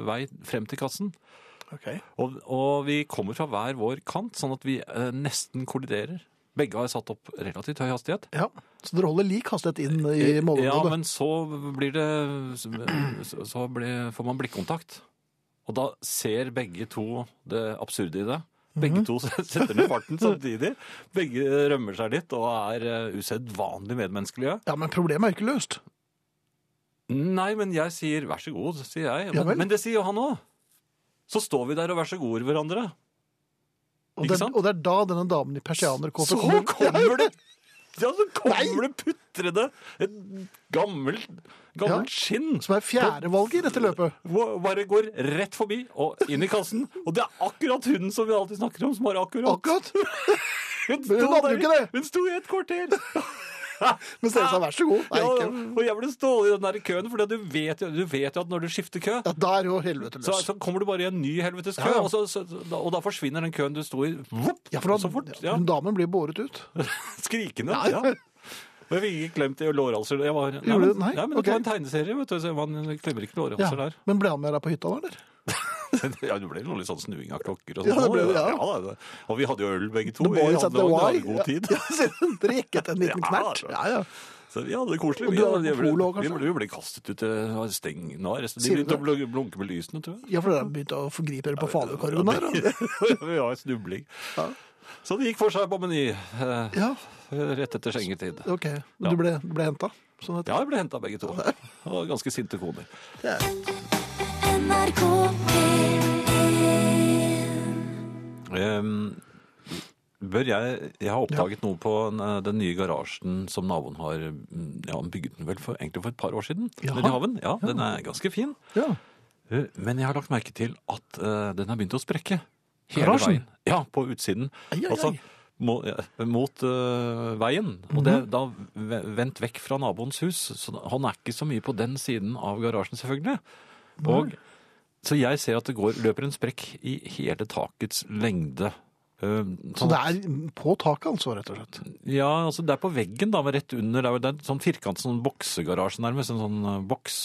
vei frem til kassen. Ok. Og, og vi kommer fra hver vår kant, sånn at vi eh, nesten kolliderer. Begge har satt opp relativt høy hastighet. Ja. Så dere holder lik hastighet inn i Ja, men så blir det Så, så blir, får man blikkontakt. Og da ser begge to det absurde i det. Begge to setter ned farten samtidig. Begge rømmer seg litt og er eh, usedvanlig medmenneskelige. Ja, men problemet er ikke løst. Nei, men jeg sier vær så god, sier jeg. Men, men det sier jo han òg. Så står vi der og vær så god hverandre. Og sant? og det er da denne damen i persianerkåpe Så kommer det Ja, så kommer det putrende et gammelt, gammelt skinn. Som er fjerdevalget i dette løpet. Bare går rett forbi og inn i kassen. Og det er akkurat hunden som vi alltid snakker om, som har akkurat. Akkurat. Hun Men hun hadde jo ikke det. Hun sto i et kvarter. Men Stene sa vær så god. Nei, Ja, og jeg ble stående i den der køen, for du, vet jo- du vet jo at når du skifter kø, Ja, da er jo helvete så, løs. så kommer du bare i en ny helvetes kø, Ja, ja. Og, så, så, og da forsvinner den køen du sto i Vup, Ja, for da, så fort. Ja, damen blir båret ut. skrikende. Ja, Ja, ja. Og jeg fikk ikke klemt i lårhalser. Jeg var, nei, men. Nei? men okay. det var en tegneserie, vet du, så man klemmer ikke Ja. lårhalser der. Men ble han med deg på hytta, da, eller? Ja, det ble noe litt sånn snuing av klokker og Ja, sånn. det ble det, ja. da, Og vi hadde jo øl begge to. Vi hadde, hadde god tid. Ja, Dere jekket en liten Ja, knert. Ja, ja. Så vi hadde det koselig. Vi, hadde vi, ble, vi, ble, vi ble kastet ut til steng nå. De begynte å blunke med lysene, tror jeg. ja, for dere begynte å forgripe dere på falukorven der. vi var snubling. Ja. Så det gikk for seg på Meny eh, Ja, rett etter skjengetid. ok. Men du ble, du ble henta? Sånn at, Ja, jeg ble henta begge to. Og ganske sinte koner. det er- NRK P1 Ehm, bør jeg Jeg har oppdaget noe på den, den nye garasjen som naboen har mm, Ja, bygget den vel for, egentlig for et par år siden. Jaha. Nede i haven. Ja, Den er ganske fin. ja. Eh, Men jeg har lagt merke til at uh, den har begynt å sprekke. Hele Garasjen? veien. Ja, på utsiden. Ai, ai, Altså må, mot uh, veien. Og det er da vendt vekk fra naboens hus. Så han er ikke så mye på den siden av garasjen, selvfølgelig. Og, så jeg ser at det går, løper en sprekk i hele takets lengde. Eh, Så det er på taket, altså, rett og slett? Ja, altså det er på veggen, da, rett under. Det er, det er en sånn firkant, sånn boksegarasje nærmest. En sånn eh, boks.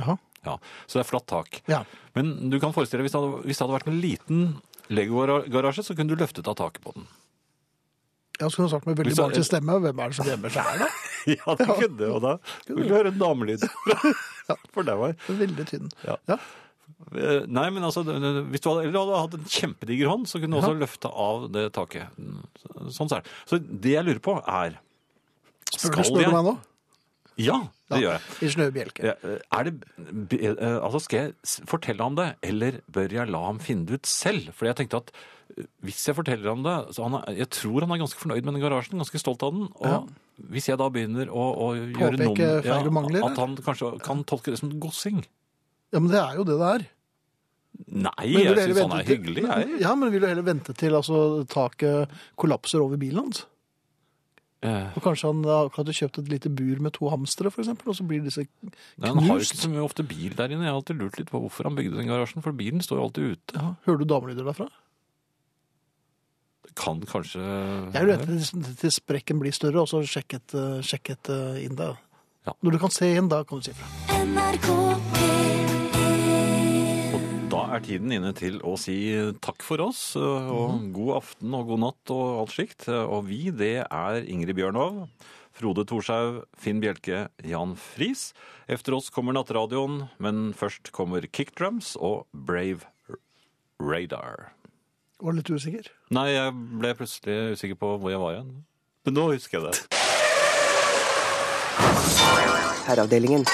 Jaha. Ja, Så det er flatt tak. Ja. Men du kan forestille deg, hvis det hadde, hvis det hadde vært en liten Lego-garasje, så kunne du løftet av taket på den. Ja, så kunne du sagt med veldig barnslig stemme. Hvem er det som gjemmer seg her, da? Ja, det kunne Og da vil du høre en damelyd. For det var Veldig tynn. Ja. Ja. Eh, Nei, men altså, hvis du hadde, eller hadde hatt en kjempediger hånd, så kunne du også løfte av det taket. Sånn så er det. Så det jeg lurer på er Spør du, spør du meg nå? Ja, det gjør jeg. I snøbjelke. Er det, eh, altså skal jeg fortelle ham det, eller bør jeg la ham finne det ut selv? Fordi jeg tenkte at eh, hvis jeg forteller ham det, så han er, jeg tror han er ganske fornøyd med den garasjen, ganske stolt av den. Og Ja. hvis jeg da begynner å, å gjøre noen noe feil At han kanskje kan tolke det som gossing. Ja, men det er jo det det er. Nei, jeg syns han er hyggelig, jeg. Ja, men vil du heller vente til altså, taket kollapser over bilen hans? Eh, Og kanskje han hadde kjøpt et lite bur med to hamstere, eksempel, og så blir disse nei, han har jo ikke så mye ofte bil der inne. Jeg har alltid lurt litt på hvorfor han bygde den garasjen, for bilen står jo alltid ute. ja, Hører du damelyder derfra? Det kan kanskje Jeg vil vente til, til sprekken blir større, og så sjekket, uh, sjekket eh, inn da. Ja. Når du kan se inn, da kan du si fra. NRK P1 Og da er tiden inne til å si takk for oss, og god aften og god natt og alt slikt. Og vi, det er Ingrid Bjørnov, Frode Thorshaug, Finn Bjelke, Jan Friis. Efter oss kommer Nattradioen, men først kommer Kickdrums og Brave Radar. Var du litt usikker. Nei, jeg ble plutselig usikker på hvor jeg var igjen. Men nå husker jeg det. Herreavdelingen.